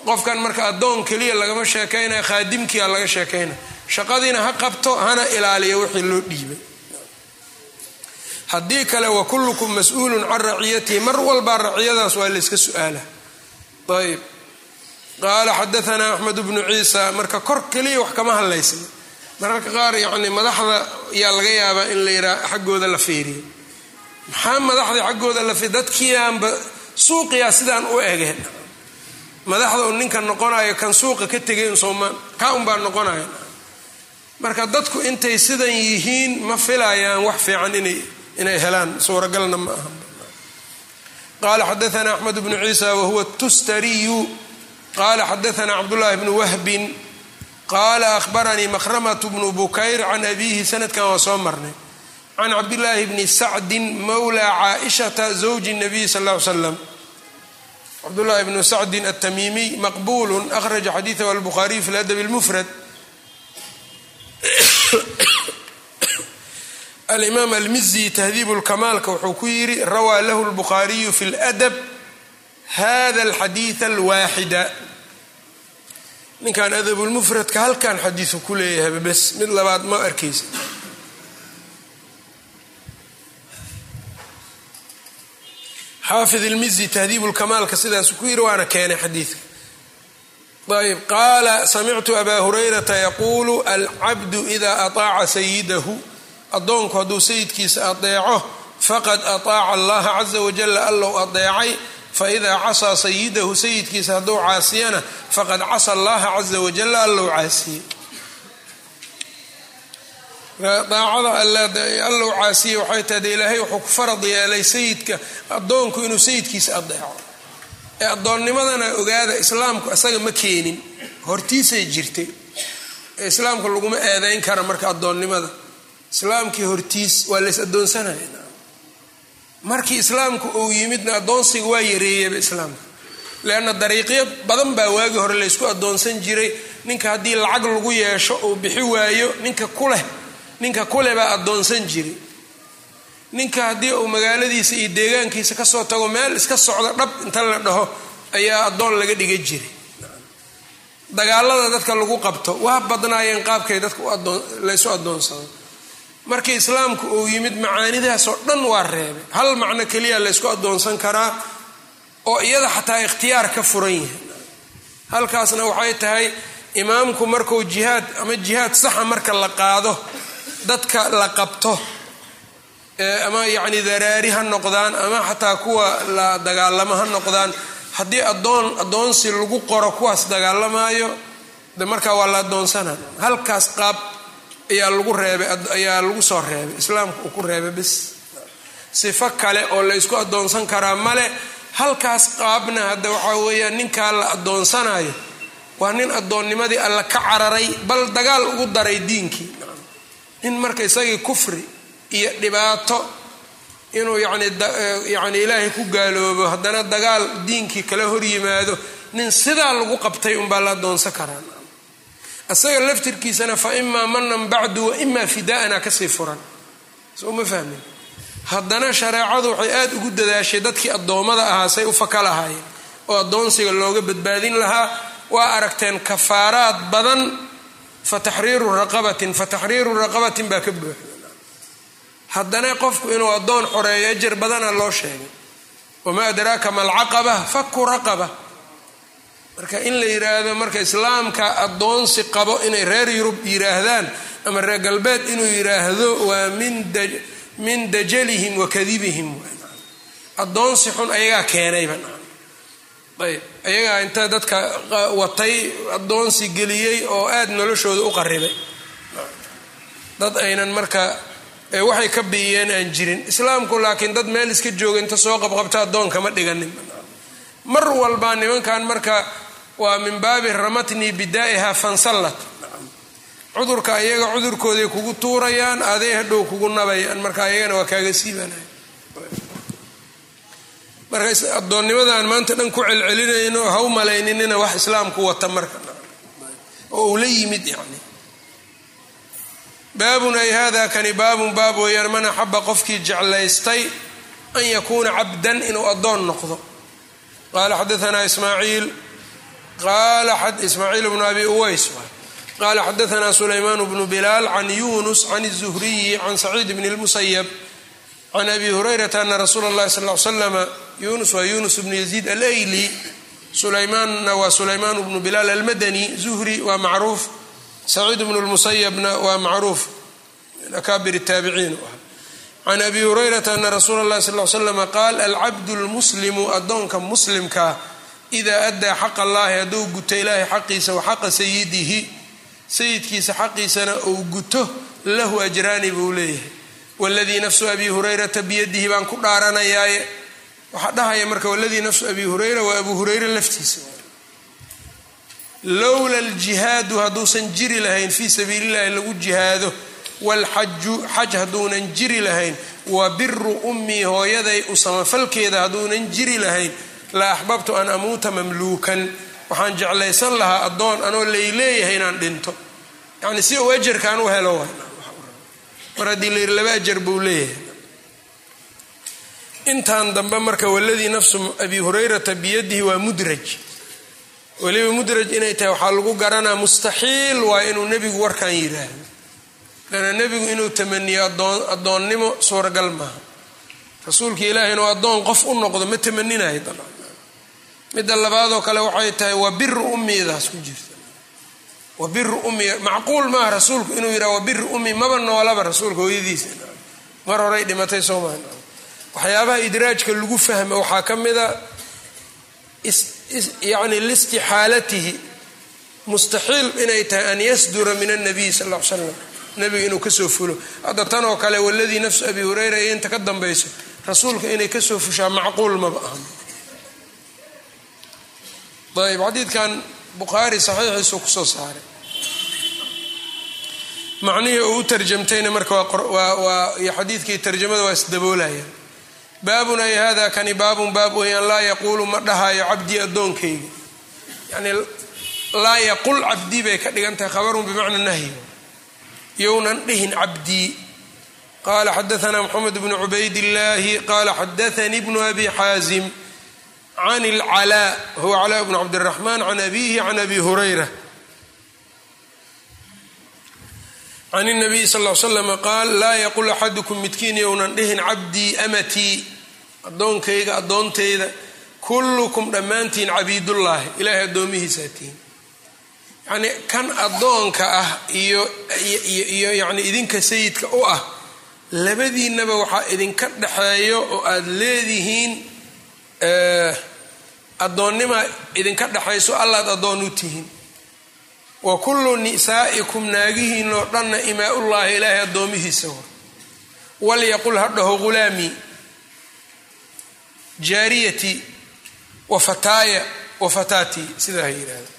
Qofkan marka addoon keliya lagama sheekaynaya khaadimkiia laga sheekaynaya shaqadiina ha qabto hana ilaaliyo wixii loo dhiibay. Haddii kale wa kullukum mas'uulun can raciyatihi. Mar walbaa raciyadaas waa layska su'aala. Ayb qaala xadaanaa axmed bnu ciisa marka kor keliya wax kama hadlaysna mararka qaar yacni madaxda yaa laga yaabaa in la yidhaha xaggooda la fiiriyo maxaa madaxda xaggooda la fiir dadkiiaanba suuqiyaa sidaan u egeen madaxda un ninka noqonayo kan suuqa ka tegay sooma kaa unbaa noqonaya marka dadku intay sidan yihiin ma filayaan wax fiican inay helaan suuragalna ma aha. Qala xadaana axmed bnu ciisa wahuwa tustariyu. Qala xadaana cabdullahi bnu wahbin. Qala ahbaranii makhramatu bnu bukayr can abihi sanadkan waa soo marnay can cabdillaahi bni sacdin mawla caaishata zawji nabiy sal ly slam cabdullahi bnu sacdin atamiimiy maqbulu akhraja xadiidahu albukhariy fi ladab lmufrad alimaam almizi tahdiib lkamaalka wuxuu ku yidhi rawaa lahu lbukhaariyu fi ladab hada alxadiid alwaaxida ninkan adabulmufradka halkan xadiisu ku leeyahay bes mid labaad ma arkaysa xaafid ilmizi tahdiibulkamaalka sidaasu ku yiri waana keenay xadiidka ayb qaala samictu abaa hurayrata yaquulu alcabdu idaa ataaca sayidahu addoonku hadduu sayidkiisa adeeco faqad ataaca allaha caza wajala allow adeecay faidaa casaa sayidahu sayidkiisa hadduu caasiyana faqad casa allaha caza wajala allow caasiyey daacada allow caasiye waxay tahay ilaahay wuxuu ku farad yeelay sayidka addoonku inuu sayidkiisa adeeco ee addoonnimadana ogaada islaamku isaga ma keenin. Hortiisay jirtay. Ee islaamka laguma eedeyn kara marka addoonnimada. Islaamkii hortiis waa lays addoonsanaya markii islaamku uu yimidna addoonsiga waa yareeyaba islaamka. Leanna dariiqyo badan baa waagi hore laysku addoonsan jiray. Ninka haddii lacag lagu yeesho uu bixi waayo ninka kuleh ninka kule baa addoonsan jiray ninka haddii uu magaaladiisa iyo deegaankiisa ka soo tago meel iska socdo dhab inta la dhaho ayaa addoon laga dhiga jiray dagaalada dadka lagu qabto waa badnaayeen qaabkay dadka laysu addoonsado. Markii islaamku uu yimid macaanidaasoo dhan waa reebay. Hal macno keliya laysku addoonsan karaa oo iyada xataa ikhtiyaar ka furan yahay. Halkaasna waxay tahay imaamku markuu jihaad ama jihaad saxa marka la qaado dadka la qabto ama yacni daraari ha noqdaan ama xataa kuwa la dagaalamo ha noqdaan haddii adoon addoonsi lagu qoro kuwaas dagaalamaayo de markaa waa la addoonsana. Halkaas qaab ayaa lagu reebay ayaa lagu soo reebay islaamka uu ku reebay bis sifo kale oo la ysku addoonsan karaa male. Halkaas qaabna hadda waxaa weeyaan ninkaa la addoonsanayo waa nin addoonnimadii alla ka cararay bal dagaal ugu daray diinkii nin marka isagii kufri iyo dhibaato inuu yani yani ilaahay ku gaaloobo haddana dagaal diinkii kala hor yimaado nin sidaa lagu qabtay unbaa la addoonsan karaa. Isaga laftirkiisana fa imaa manan bacdu wa imaa fidaana ka sii furan. Soo ma fahmin? Haddana shareecadu waxay aada ugu dadaashay dadkii addoommada ahaa say u faka lahaayeen oo addoonsiga looga badbaadin lahaa waa aragteen kafaaraad badan fa taxriiru raqabatin fa taxriiru raqabatin baa ka buuxda haddana qofku inuu addoon xoreeyo ajar badana loo sheegay wamaa adraaka malcaqaba faku raqaba marka in la yiraahdo marka islaamka addoonsi qabo inay reer yurub yiraahdaan ama reer galbeed inuu yiraahdo waa min dajalihim wa kadibihim addoonsi xun ayagaa keenayba ayb ayagaa inta dadka watay addoonsi geliyey oo aada noloshooda u qaribay. Dad aynan marka waxay ka biiyeen aan jirin. Islaamku laakiin dad meel iska jooga inta soo qabqabta addoonka ma dhiganin. Mar walba nimankan marka waa min baabi ramatnii bidaa'iha fansallat. Cudurka ayaga cudurkooday kugu tuurayaan aday hadhow kugu nabayaan. Marka ayagana waa kaaga siibanay marka addoonnimadaan maanta dhan ku celcelinayno ha u malayninina wax islaamku wata marka oo uu la yimid yani baabun ay hada kani baabun baab weeyaan man axaba qofkii jeclaystay an yakuuna cabdan inuu addoon noqdo qala xadaanaa ismaaciil qala ismaaciil bnu abi uways qala xadaanaa sulaymaan bnu bilaal can yunus can الzuhriyi can saciid bn اlmusayab can abi hurayrata ana rasuula اllahi sal l slama yunus waa yunus bnu yaziid alayli sulaymaanna waa sulaymaan bnu bilaal almadani zuhri waa macruuf saciid bnu lmusayabna waa macruuf min akaabir taabiciin can abi hurayrata ana rasuula اllahi sal l slama qaal alcabdu lmuslimu addoonka muslimkaa idaa addaa xaqa allahi hadduu guto ilaahay xaqiisa wa xaqa sayidihi sayidkiisa xaqiisana uu guto lahu ajraani buu leeyahay waladii nafsu abi hurayrata biyadihi baan ku dhaaranayaaye waxaa dhahaya marka waladii nafsu abi hurayra waa abu hurayra laftiisa lowla aljihaadu hadduusan jiri lahayn fii sabiili llahi lagu jihaado waalxaju xaj hadduunan jiri lahayn wa biru ummii hooyaday u samafalkeeda hadduunan jiri lahayn la axbabtu an amuuta mamluukan waxaan jeclaysan lahaa addoon anoo layleeyahay inaan dhinto yani si uu ajarkaan u helo mar haddii la yiri laba ajar buu leeyahay. Intan dambe marka waladii nafsu abi hurayrata biyadihi waa mudraj. Weliba mudraj inay tahay waxaa lagu garanaa mustaxiil waa inuu nebigu warkan yidhaahdo. Lana nebigu inuu tamaniyo addoonnimo suuragal maaha. Rasuulka ilaahi inuu addoon qof u noqdo ma tamaninayo dabcan midda labaadoo kale waxay tahay waa biru ummidaas ku jirta wa biru ummi macquul maaha rasuulku inuu yidhaha wa biru ummi maba noolaba rasuulka hooyadiisa. Mar horay dhimatay soo maha waxyaabaha idraajka lagu fahma waxaa ka mida yani listixaalatihi. Mustaxiil inay tahay an yasdura min annabiy sal l slam nebiga inuu ka soo fulo. Hadda tan oo kale waladii nafsu abi hureyra iyo inta ka dambayso rasuulka inay ka soo fushaa macquul maba aha ayb xadiidkan bukhaari saxiixiisuu ku soo saaray. Macnihii uu u tarjamtayna marka waa xadiidkii tarjamada waa isdaboolayaan baabun ay hada kani baabun baab weyaan laa yaquulu ma dhahayo cabdii addoonkayga. Yani laa yaqul cabdii bay ka dhigan tahay khabarun bimacna nahyi. Younan dhihin cabdii qala xadaana mxamed bnu cubayd illaahi qala xadaanii bnu abi xaazim can اlclaa huwa calaa bnu cabdiraxmaan can abihi can abi hurayra can الnabiy sal l slam qaal laa yaqul axadukum midkiin younan dhihin cabdii amatii addoonkayga addoontayda kullukum dhammaantiin cabiidullaahi ilaahay addoomihiisaa tihin yacnii kan addoonka ah iyo iyo yani idinka sayidka u ah labadiinnaba waxaa idinka dhexeeyo oo aada leedihiin addoonnima idinka dhexayso allaad addoon u tihiin wa kullu nisaa'ikum naagihiinoo dhanna imaa-ullaahi ilaahay addoomihiisa wa walyaqul ha dhaho ghulaamii jaariyatii wa fataaya wa fataatii sidaa ha yidhaahda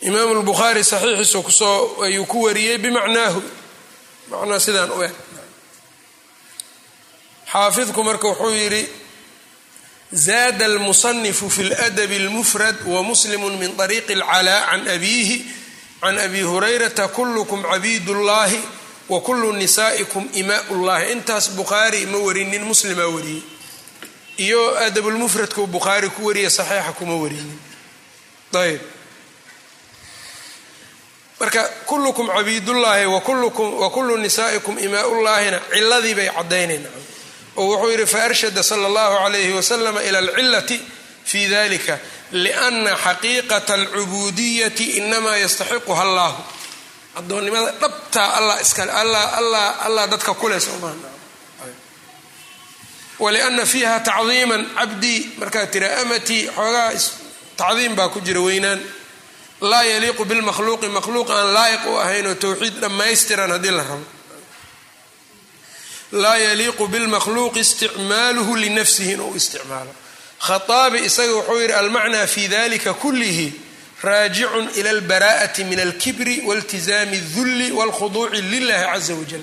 imaamu lbukhaari saxiixiisu ku soo ayuu ku wariyey bimacnaahu. Macnaa sidaan u eg. Xaafidku marka wuxuu yidhi zaada almusanifu fi ladabi اlmufrad wamuslimu min طariiqi اlcalaa can abiihi can abi hurayrata kullukum cabiid ullaahi wa kullu nisaa'ikum imaa ullahi intaas bukhaari ma warinin muslimaa wariyey iyo adabulmufradkuu bukhaari ku wariya saxiixa kuma warinin ayb marka kullukum cabiidullaahi wa kullu nisaa'ikum imaa ullaahina ciladii bay caddaynayna oo wuxuu yidhi faarshada sala allahu calayhi wasalama ila alcilati fi dalika liana xaqiiqata alcubuudiyati inamaa yastaxiquha allahu addoonnimada dhabtaa allah iskale allah dadka kuleh soomaa waliana fiiha tacdiiman cabdii markaad tira amatii xoogaa tacdiim baa ku jira weynaan. Laa yaliiqu bilmakhluuqi makhluuq aan laayiq u ahayn oo towxiid dhammaystiran haddii la rabo laa yaliiqu bilmakhluuqi isticmaaluhu linafsihi inuu isticmaalo. Khaaabi isaga wuxuu yidhi almacnaa fi dalika kullihi raajicun ila albaraa'ati min alkibri waltizaami اdulli wاlkhuduuci lilahi caza wajal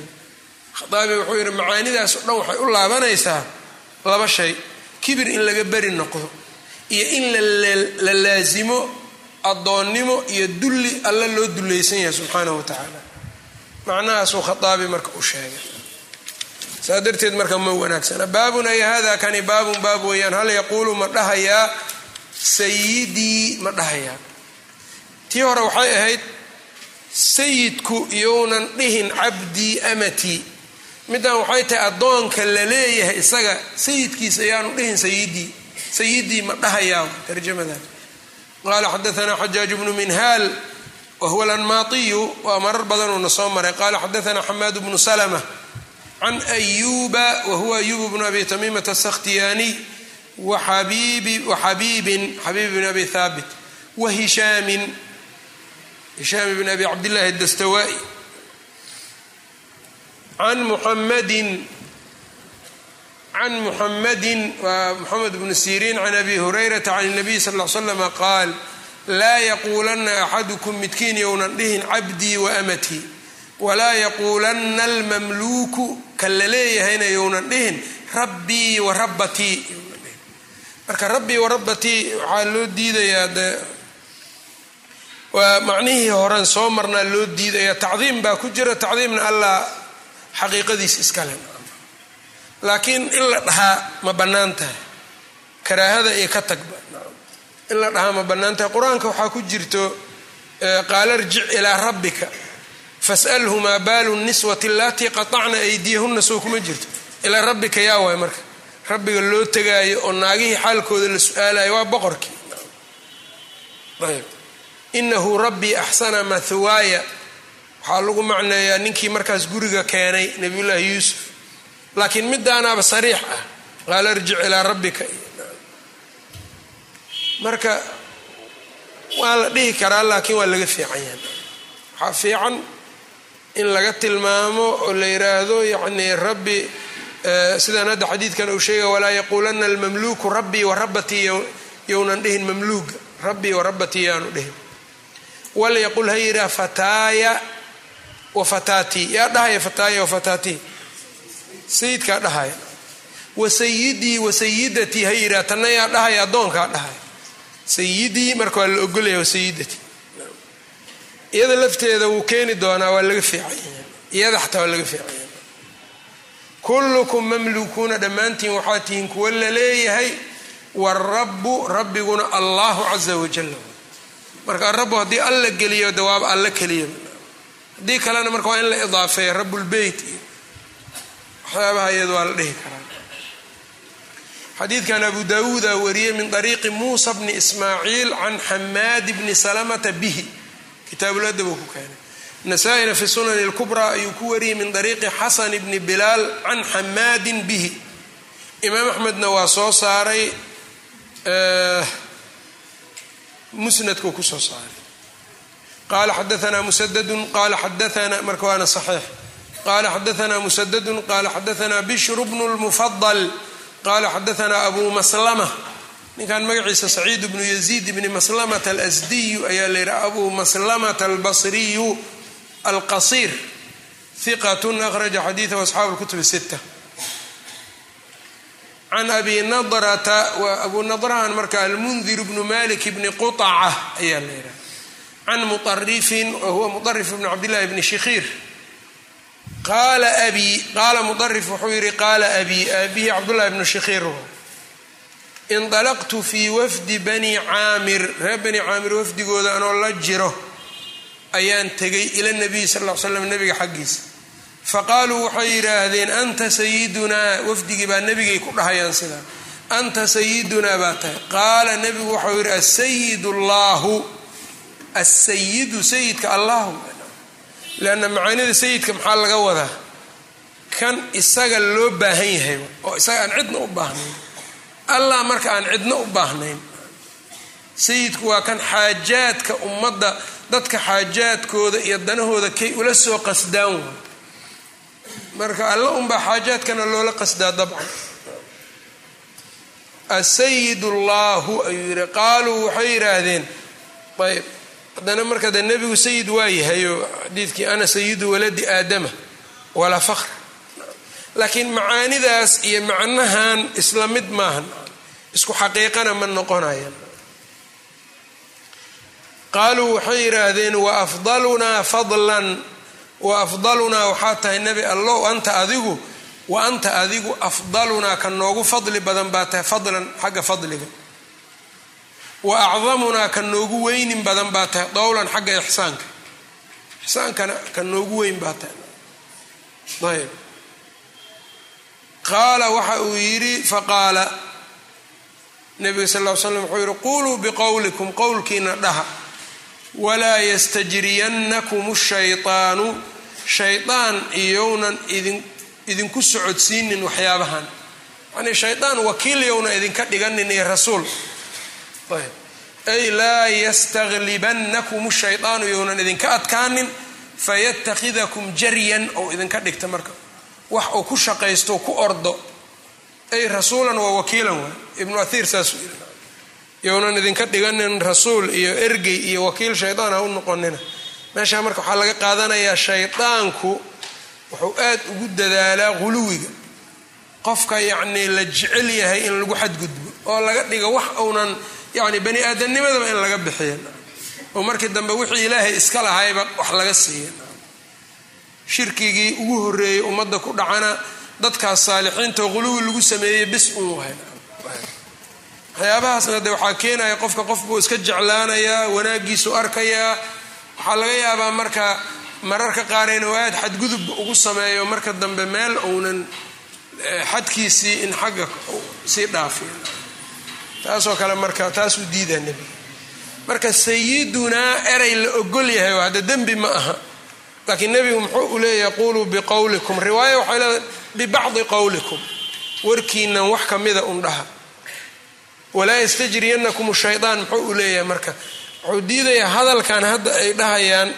khaaabi wuxuu yidhi macaanidaas o dhan waxay u laabanaysaa laba shay kibir in laga beri noqdo iyo in la laasimo addoonnimo iyo dulli alla loo dullaysan yahay subxaanahu wa tacaala. Macnahaasuu khaaabi marka u sheegay saa darteed marka ma wanaagsana. Baabun ay hada kani baabun baab weeyaan. Hal yaquulu ma dhahayaa sayidii ma dhahayaa tii hore waxay ahayd sayidku iyounan dhihin cabdii amatii middan waxay tahay addoonka la leeyahay isaga sayidkiisa ayaanu dhihin sayidii sayidii ma dhahayaa tarjamadan qaala xadaanaa xajaaj bnu minhaal wahuwa alanmaatiyu. Waa marar badanuuna soo maray. Qaala xadaanaa xamaad bnu salma can ayuba wahuwa ayubu bnu abi tamiimata asakhtiyaaniy waxabiibin xabiib bn abi haabit wa hishaamin hishaam bn abi cabdillahi adastawaa'i can muxamadin can muxamadin waa moxamed bnu siriin can abi hurayrata can اnabiy sal l slama qaal laa yaquulanna axadukum midkiin younan dhihin cabdii wa amatii walaa yaquulanna almamluuku kan la leeyahayna younan dhihin rabbii wa rabbatii. Marka rabbii wa rabbatii waxaa loo diidayaa de waa macnihii horen soo marnaa loo diidaya tacdiim baa ku jira tacdiimna allah xaqiiqadiis iskale laakiin in la dhahaa ma bannaan tahay. Karaahada iyo ka tagba. In la dhahaa ma bannaan tahay. Qur'aanka waxaa ku jirto qaala irjic ilaa rabbika fas'alhu baalu niswati allatii qatacna aydiyahunna soo kuma jirto. Ilaa rabbika yaa waay marka. Rabbiga loo tegaayo oo naagihii xaalkooda la su'aalayo waa boqorkii. Ayb. Inahu rabbii axsana mathwaaya. Waxaa lagu macneeyaa ninkii markaas guriga keenay nabiyullaahi yuusuf. Laakiin midaanaaba sariix ah. Qaala irjic ilaa rabbika. Marka waa la dhihi karaa laakiin waa laga fiican yahay. Waxaa fiican in laga tilmaamo oo la yiraahdo yacni rabbi sidaan hadda xadiidkan uu sheegay walaa yaquulanna almamluuku rabbii wa rabbatii yownan dhihin mamluuga rabbii wa rabbatii yaanu dhihin. Walyaqul ha yidhaha fataaya wa fataatii yaa dhahaya fataaya wa fataatii sayidkaa dhahaya wa sayidii wa sayidatii ha yidhaha tanna yaa dhahaya addoonkaa dhahaya sayidii marka waa la ogolaya wa sayidatii iyada lafteeda wuu keeni doonaa waa laga fiicanya iyada xataa waa laga fiicanya kullukum mamlukuuna dhammaantiin waxaa tihiin kuwa la leeyahay warabu rabbiguna allahu caza wajal marka arabu haddii alla geliyo dawaaba alla keliya. Haddii kalena marka waa in la idaafeeya rabulbeyt iyo waxyaabaha iyadu waa la dhihi karaa. Xadiidkan abu daawuuda wariyey min ariiqi muusa bni ismaaciil can xamaad bni salamata bihi kitaabuladab uu ku keenay. Nasaa-ina fi sunani اlkubraa ayuu ku wariyey min ariiqi xasan bni bilaal can xamaadin bihi. Imaam axmedna waa soo saaray musnadkuu ku soo saaray. Qaala xadaanaa musadadun qaala xadaana marka waana saxiix. Qaala xadaanaa musadadun qaala xadaanaa bishru bnu lmufadal qaala xadaanaa abu maslama ninkan magaciisa saciid bnu yaziid bni maslamata alasdiyu ayaa la yidhaha abu maslamata albasriyu alqasiir hiqatun akhraja xadiidahu asxaabu lkutub sita can abi nadrata waa abu nadrahan marka almundir bnu malik bni quطaca ayaa la yidhaha can muarifin wa huwa muarif cabdillahi bni shikhiir. Qaala abi qaala muarif wuxuu yihi qaala abi abihi cabdullahi bnu shikhiir indalaqtu fii wafdi bani caamir reer bani caamir wafdigooda anoo la jiro ayaan tegay ila nabiyi sal l slam nabiga xaggiisa faqaaluu waxay yidhaahdeen anta sayidunaa wafdigii baa nebigay ku dhahayaan sidaa anta sayidunaa baa tahay qaala nebigu waxau yidhi asayid llaahu asayidu sayidka allahu leanna macaanida sayidka maxaa laga wadaa kan isaga loo baahan yahay oo isaga aan cidna u baahnayn allah marka aan cidna u baahnayn. Sayidku waa kan xaajaadka ummadda dadka xaajaadkooda iyo danahooda kay ula soo qasdaan wa marka alla unbaa xaajaadkana loola qasdaa dabcan. Asayid llaahu ayuu yidhi qaaluu waxay yidhaahdeen. Ayb haddana marka de nebigu sayid waa yahayo xadiidkii ana sayidu waladi aadama walaa fakr laakiin macaanidaas iyo macnahan isla mid maahan isku xaqiiqana ma noqonayan qaaluu waxay yidhaahdeen wa afdalunaa fadlan wa afdalunaa waxaa tahay nebi allow anta adigu wa anta adigu afdalunaa ka noogu fadli badan baa tahay fadlan xagga fadliga. Wa acdamunaa ka noogu weynin badan baa tahay dowlan xagga ixsaanka. Ixsaankana ka noogu weyn baa tahay. Ayb qaala waxa uu yidhi faqaala nabiga sal ll slam wuxuu yidhi quluu biqowlikum qowlkiina dhaha. Walaa yastajriyannakum shaytaanu. Shaydaan iyounan idinku socodsiinin waxyaabahan. Yanii shaydaan wakiil yowna idinka dhiganin iyo rasuul. Ay laa yastaglibannakum shaydaanu yownan idinka adkaanin. Fayatakhidakum jaryan ou idinka dhigta marka wax uu ku shaqaysto ku ordo. Ay rasuulan waa wakiilan waay ibnu athiir saasuu yidhi. Yownan idinka dhiganin rasuul iyo ergey iyo wakiil shaydaan ha u noqonina. Meeshaa marka waxaa laga qaadanayaa shaydaanku wuxuu aad ugu dadaalaa quluwiga. Qofka yacnii la jecel yahay in lagu xadgudbo oo laga dhigo wax uunan yacni bani aadamnimadaba in laga bixiya oo markii dambe wixii ilaahay iska lahayba wax laga siiya shirkigii ugu horreeyey ummadda ku dhacana dadkaas saalixiinta quluwi lagu sameeyey bis un wahay waxyaabahaasna de waxaa keenaya qofka qofbuu iska jeclaanayaa wanaagiisu arkayaa waxaa laga yaabaa marka mararka qaar inuu aad xadgudub ugu sameeyo marka dambe meel uunan xadkiisii in xagga sii dhaafiyo taasoo kale marka taasuu diidaa nebiga marka sayidunaa erey la ogol yahay hadda dembi ma aha laakiin nebigu muxuu u leeyahay quluu biqowlikum riwaaya waxay leedahay bibacdi qowlikum warkiinan wax kamida un dhaha walaa yastajriyanakum shayaan muxuu u leeyahay marka. Wuxuu diidayaa hadalkan hadda ay dhahayaan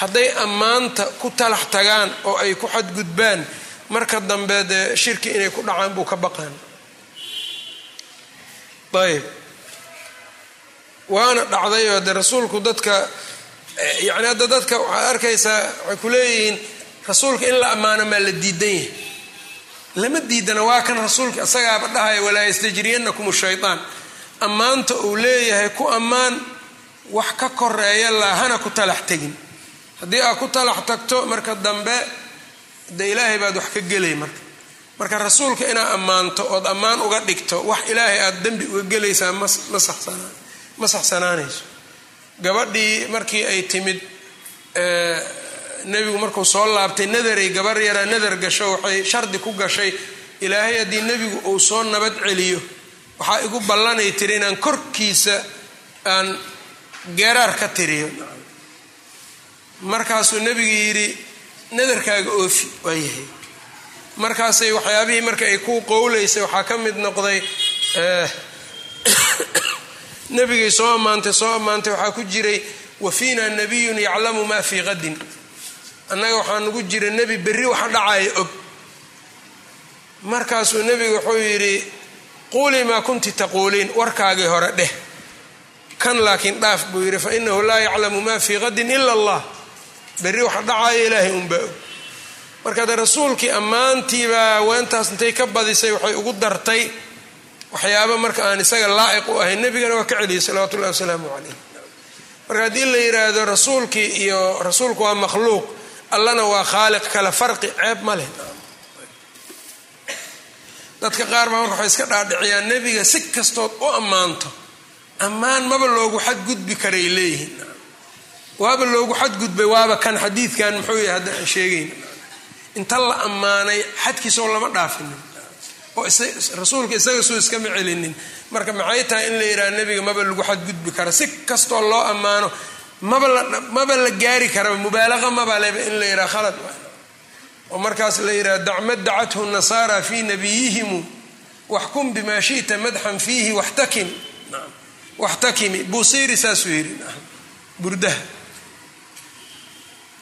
hadday ammaanta ku talax tagaan oo ay ku xadgudbaan marka dambe dee shirki inay ku dhacaan buu ka baqaan. Ayb waana dhacdayoo de rasuulku dadka yani hadda dadka waxaad arkaysaa waxay ku leeyihiin rasuulka in la ammaano maa la diidan yahay. Lama diidana waa kan rasuulka isagaaba dhahaya walaa yastajriyanakum shayaan ammaanta uu leeyahay ku ammaan wax ka koreeya laahana ku talax tegin. Haddii aad ku talax tagto marka dambe de ilaahay baad wax ka gelay marka. Marka rasuulka inaad ammaanto ood ammaan uga dhigto wax ilaahay aada dembi uga gelaysaa ma saxsanaanayso gabadhii markii ay timid nebigu markuu soo laabtay nadaray gabar yaraa nadar gasho waxay shardi ku gashay ilaahay haddii nebigu uu soo nabad celiyo waxaa igu ballanay tiri inaan korkiisa aan geeraar ka tiriyo. Markaasuu nebigu yidhi nadarkaaga oofi waa yahay. Markaasay waxyaabihii marka ay ku qowlaysay waxaa ka mid noqday nebigay soo ammaantay soo ammaantay waxaa ku jiray wa fiina nabiyun yaclamu maa fii qadin annaga waxaa nagu jira nebi berri waxa dhacaya og. Markaasuu nebigu wuxuu yidhi quulii maa kunti taquuliin warkaagii hore dheh. Kan laakiin dhaaf buu yidhi fa inahu laa yaclamu maa fii qadin ila allah. Berri waxa dhacaya ilaahay unbaa og. Marka de rasuulkii ammaantiibaa weentaas intay ka badisay waxay ugu dartay waxyaaba marka aan isaga laa'iq u ahayn nebigana waa ka celiyay salawatu ullahi wasalaamu calayh marka haddii la yidhaahdo rasuulkii iyo rasuulku waa makhluuq allana waa khaaliq kale farqi ceeb ma leh. Dadka qaar baa marka waxay iska dhaadhiciyaan nebiga si kastood u ammaanto ammaan maba loogu xadgudbi karay leeyihiin. Waaba loogu xadgudbay waaba kan xadiidkan muxuu yahay hadda aan sheegayn. Inta la ammaanay xadkiisoo lama dhaafinin oo rasuulka isaga soo iskama celinin. Marka maxay tahay in la yidhaha nebiga maba lagu xadgudbi kara si kastoo loo ammaano maba la gaari karaba mubaalaqa maba leba in la yidhaha khalad oo markaas la yidhaha dacmad dacathu nasaara fii nabiyihimu waxkum bimaa shita madxan fiihi waxtakim. Waxtakimi. Buusiiri saasuu yidhi. Burdaha.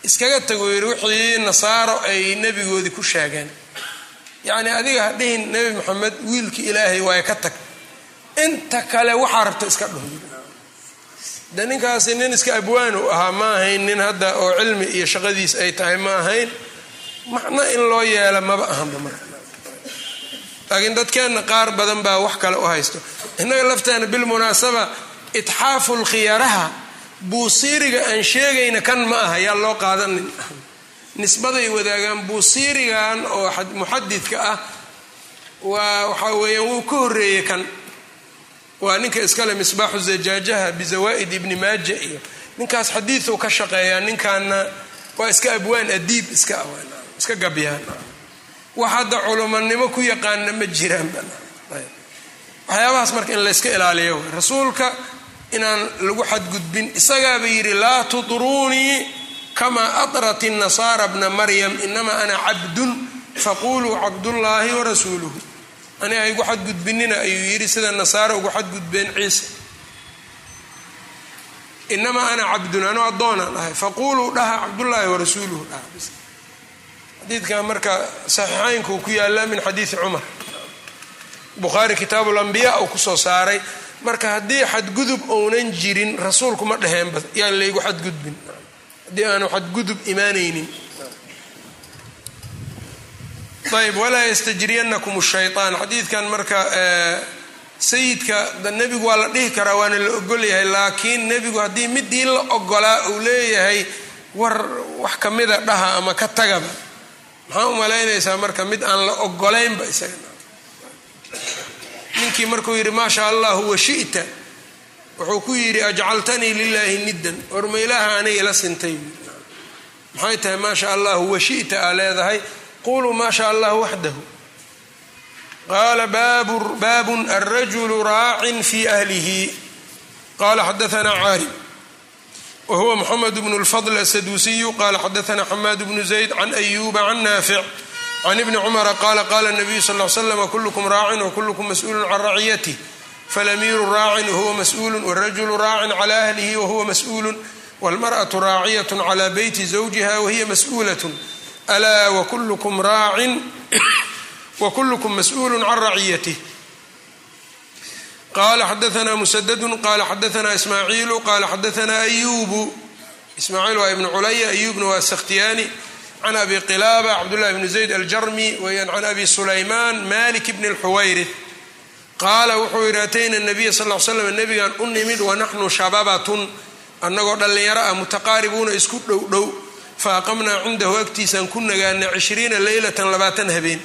Iskaga tago yidhi wixii nasaaro ay nebigoodii ku sheegeen yacni adiga ha dhihin nebi maxamed wiilkii ilaahay waaye ka tag. Inta kale waxaa rabta iska dhuh de ninkaasi nin iska abwaan u ahaa ma ahayn nin hadda oo cilmi iyo shaqadiis ay tahay ma ahayn. Macno in loo yeela maba ahanba marka. Laakiin dadkeenna qaar badan baa wax kale u haysto. Innaga lafteena bilmunaasaba itxaafu lkhiyaraha buusiiriga aan sheegayna kan ma aha yaa loo qaadanin nisbaday wadaagaan buusiirigan oo muxadidka ah waa waxaa weeyaan wuu ka horreeyey kan. Waa ninka iskale misbaaxu zajaajaha bizawaa'id ibni maaja iyo ninkaas xadiidu ka shaqeeyaa ninkaana waa iska abwaan adiib iska iska gabyaan. Wax hadda culumanimo ku yaqaana ma jiraan waxyaabahaas marka in layska ilaaliyo rasuulka inaan lagu xadgudbin isagaaba yidhi laa tudruunii kamaa adrat nasaara bna maryam inamaa ana cabdun faquluu cabdullaahi warasuuluhu ani ha igu xadgudbinina ayuu yidhi sida nasaara ugu xadgudbeen ciise inamaa ana cabdun anuu addoonaan ahay faquluu dhaha cabdullaahi warasuuluhu dhaha xadiidkan marka saxiixaynku ku yaallaa min xadiidi cumar bukhaari kitaabu lambiya uu ku soo saaray marka haddii xadgudub ounan jirin rasuulku ma dheheenba yaan laygu xadgudbin haddii aanu xadgudub imaanaynin. Ayb walaa yastajriyanakum shayaan xadiidkan marka sayidka nebigu waa la dhihi karaa waana la ogolyahay laakiin nebigu haddii midii la ogolaa uu leeyahay war wax kamida dhaha ama ka tagaba. Maxaa u malaynaysaa marka mid aan la ogolaynba isaga? Ninkii markuu yidhi maa sha allahu washita wuxuu ku yidhi ajcaltanii lilaahi niddan orma ilaaha aniga ila sintay. Maxay tahay maa sha allahu washita aa leedahay. Quluu maa sha allahu waxdahu qaala baabun alrajulu raacin fi ahlihi. Qala xadaana caarib whuwa mxamed bn اlfضl asaduusiyu qala xadaana xamaad bnu zayd can ayuba can naafic. Can ibni cumara qala qala nabiyu sal slam kulkm raacin wkulkm mas'ulu can raciyatih falamiiru raacin wahuwa mas'ulu wاrajulu raacin cla ahlihi wahuwa mas'ulu wاlmarأaةu raaciyaة clى beyti zawjiha wahiya mas'ulaة alaa wkulkm raacin wkulkm mas'ulu can raciyatih qala xadaana musadadu qala xadaana ismaaciilu qala xadaana ayubu ismaaciil waa ibnu culaya ayubna waa sakhtiyaani can abi qilaaba cabdullahi bni zayd aljarmi weyaan can abi sulaymaan malik bni lxuwayrith qaala wuxuu yidhi atayna nabiya sal l slam nabigan u nimid wanaxnu shababatun annagoo dhallinyaro ah mutaqaaribuuna isku dhow dhow faaqamnaa cindahu agtiisaan ku nagaana cishriina leylatan labaatan habeen.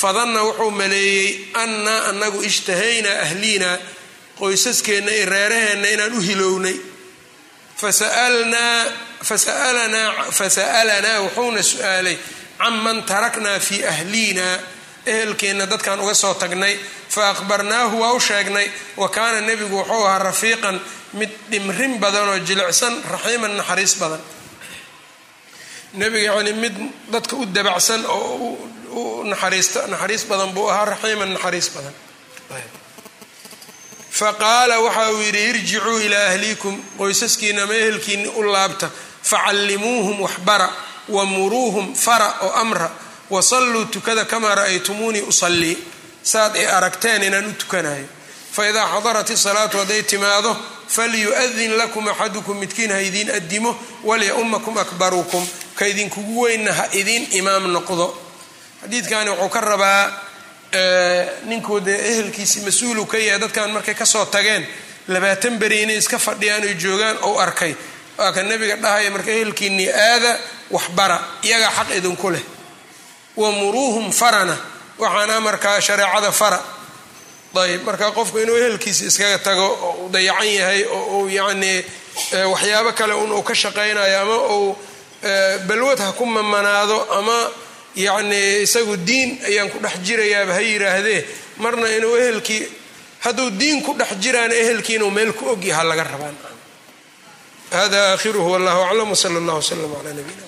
Fadanna wuxuu maleeyey annaa annagu ishtahaynaa ahliinaa qoysaskeenna iyo reeraheenna inaan u hilownay. Fasa'alanaa wuxuuna su'aalay canman taraknaa fii ahliina ehelkeenna dadkaan uga soo tagnay fa akhbarnaahu waa u sheegnay wa kaana nebigu wuxuu ahaa rafiiqan mid dhimrin badan oo jilicsan raxiiman naxariis badan nebiga yacni mid dadka u dabacsan oo naxariis badan buu ahaa raxiiman naxariis badan faqaala waxa uu yidhi irjicuu ilaa ahliikum qoysaskiina ama ehelkiini u laabta facallimuuhum waxbara wamuruuhum fara oo amra wasalluu tukada kamaa ra'aytumuunii usallii saad ay aragteen inaan u tukanayo faidaa xadarat isalaatu hadday timaado falyu'adin lakum axadukum midkiin ha idiin addimo walya-ummakum akbarukum ka idinkugu weynna ha idiin imaam noqdo. Xadiidkani wuxuu ka rabaa ninkuu dee ehelkiisii mas'uulu ka yahay dadkan markay ka soo tageen labaatan beri inay iska fadhiyaan oy joogaan ou arkay. Waa ka nabiga dhahaya marka ehelkiinii aada waxbara iyagaa xaq idinku leh. Wamuruuhum farana waxaana markaa shareecada fara. Ayb marka qofku inuu ehelkiisa iskaga tago oo u dayacan yahay oo uu yacnii waxyaabo kale un uu ka shaqaynayo ama uu balwad ha ku mamanaado ama yacnii isagu diin ayaan ku dhex jirayaaba ha yiraahdee marna inuu ehelkii hadduu diin ku dhex jiraana ehelkii inuu meel ku ogyaha laga rabaan. Hada aakhiruhu wallahu aclam wsala allah wslam calaa nabiyina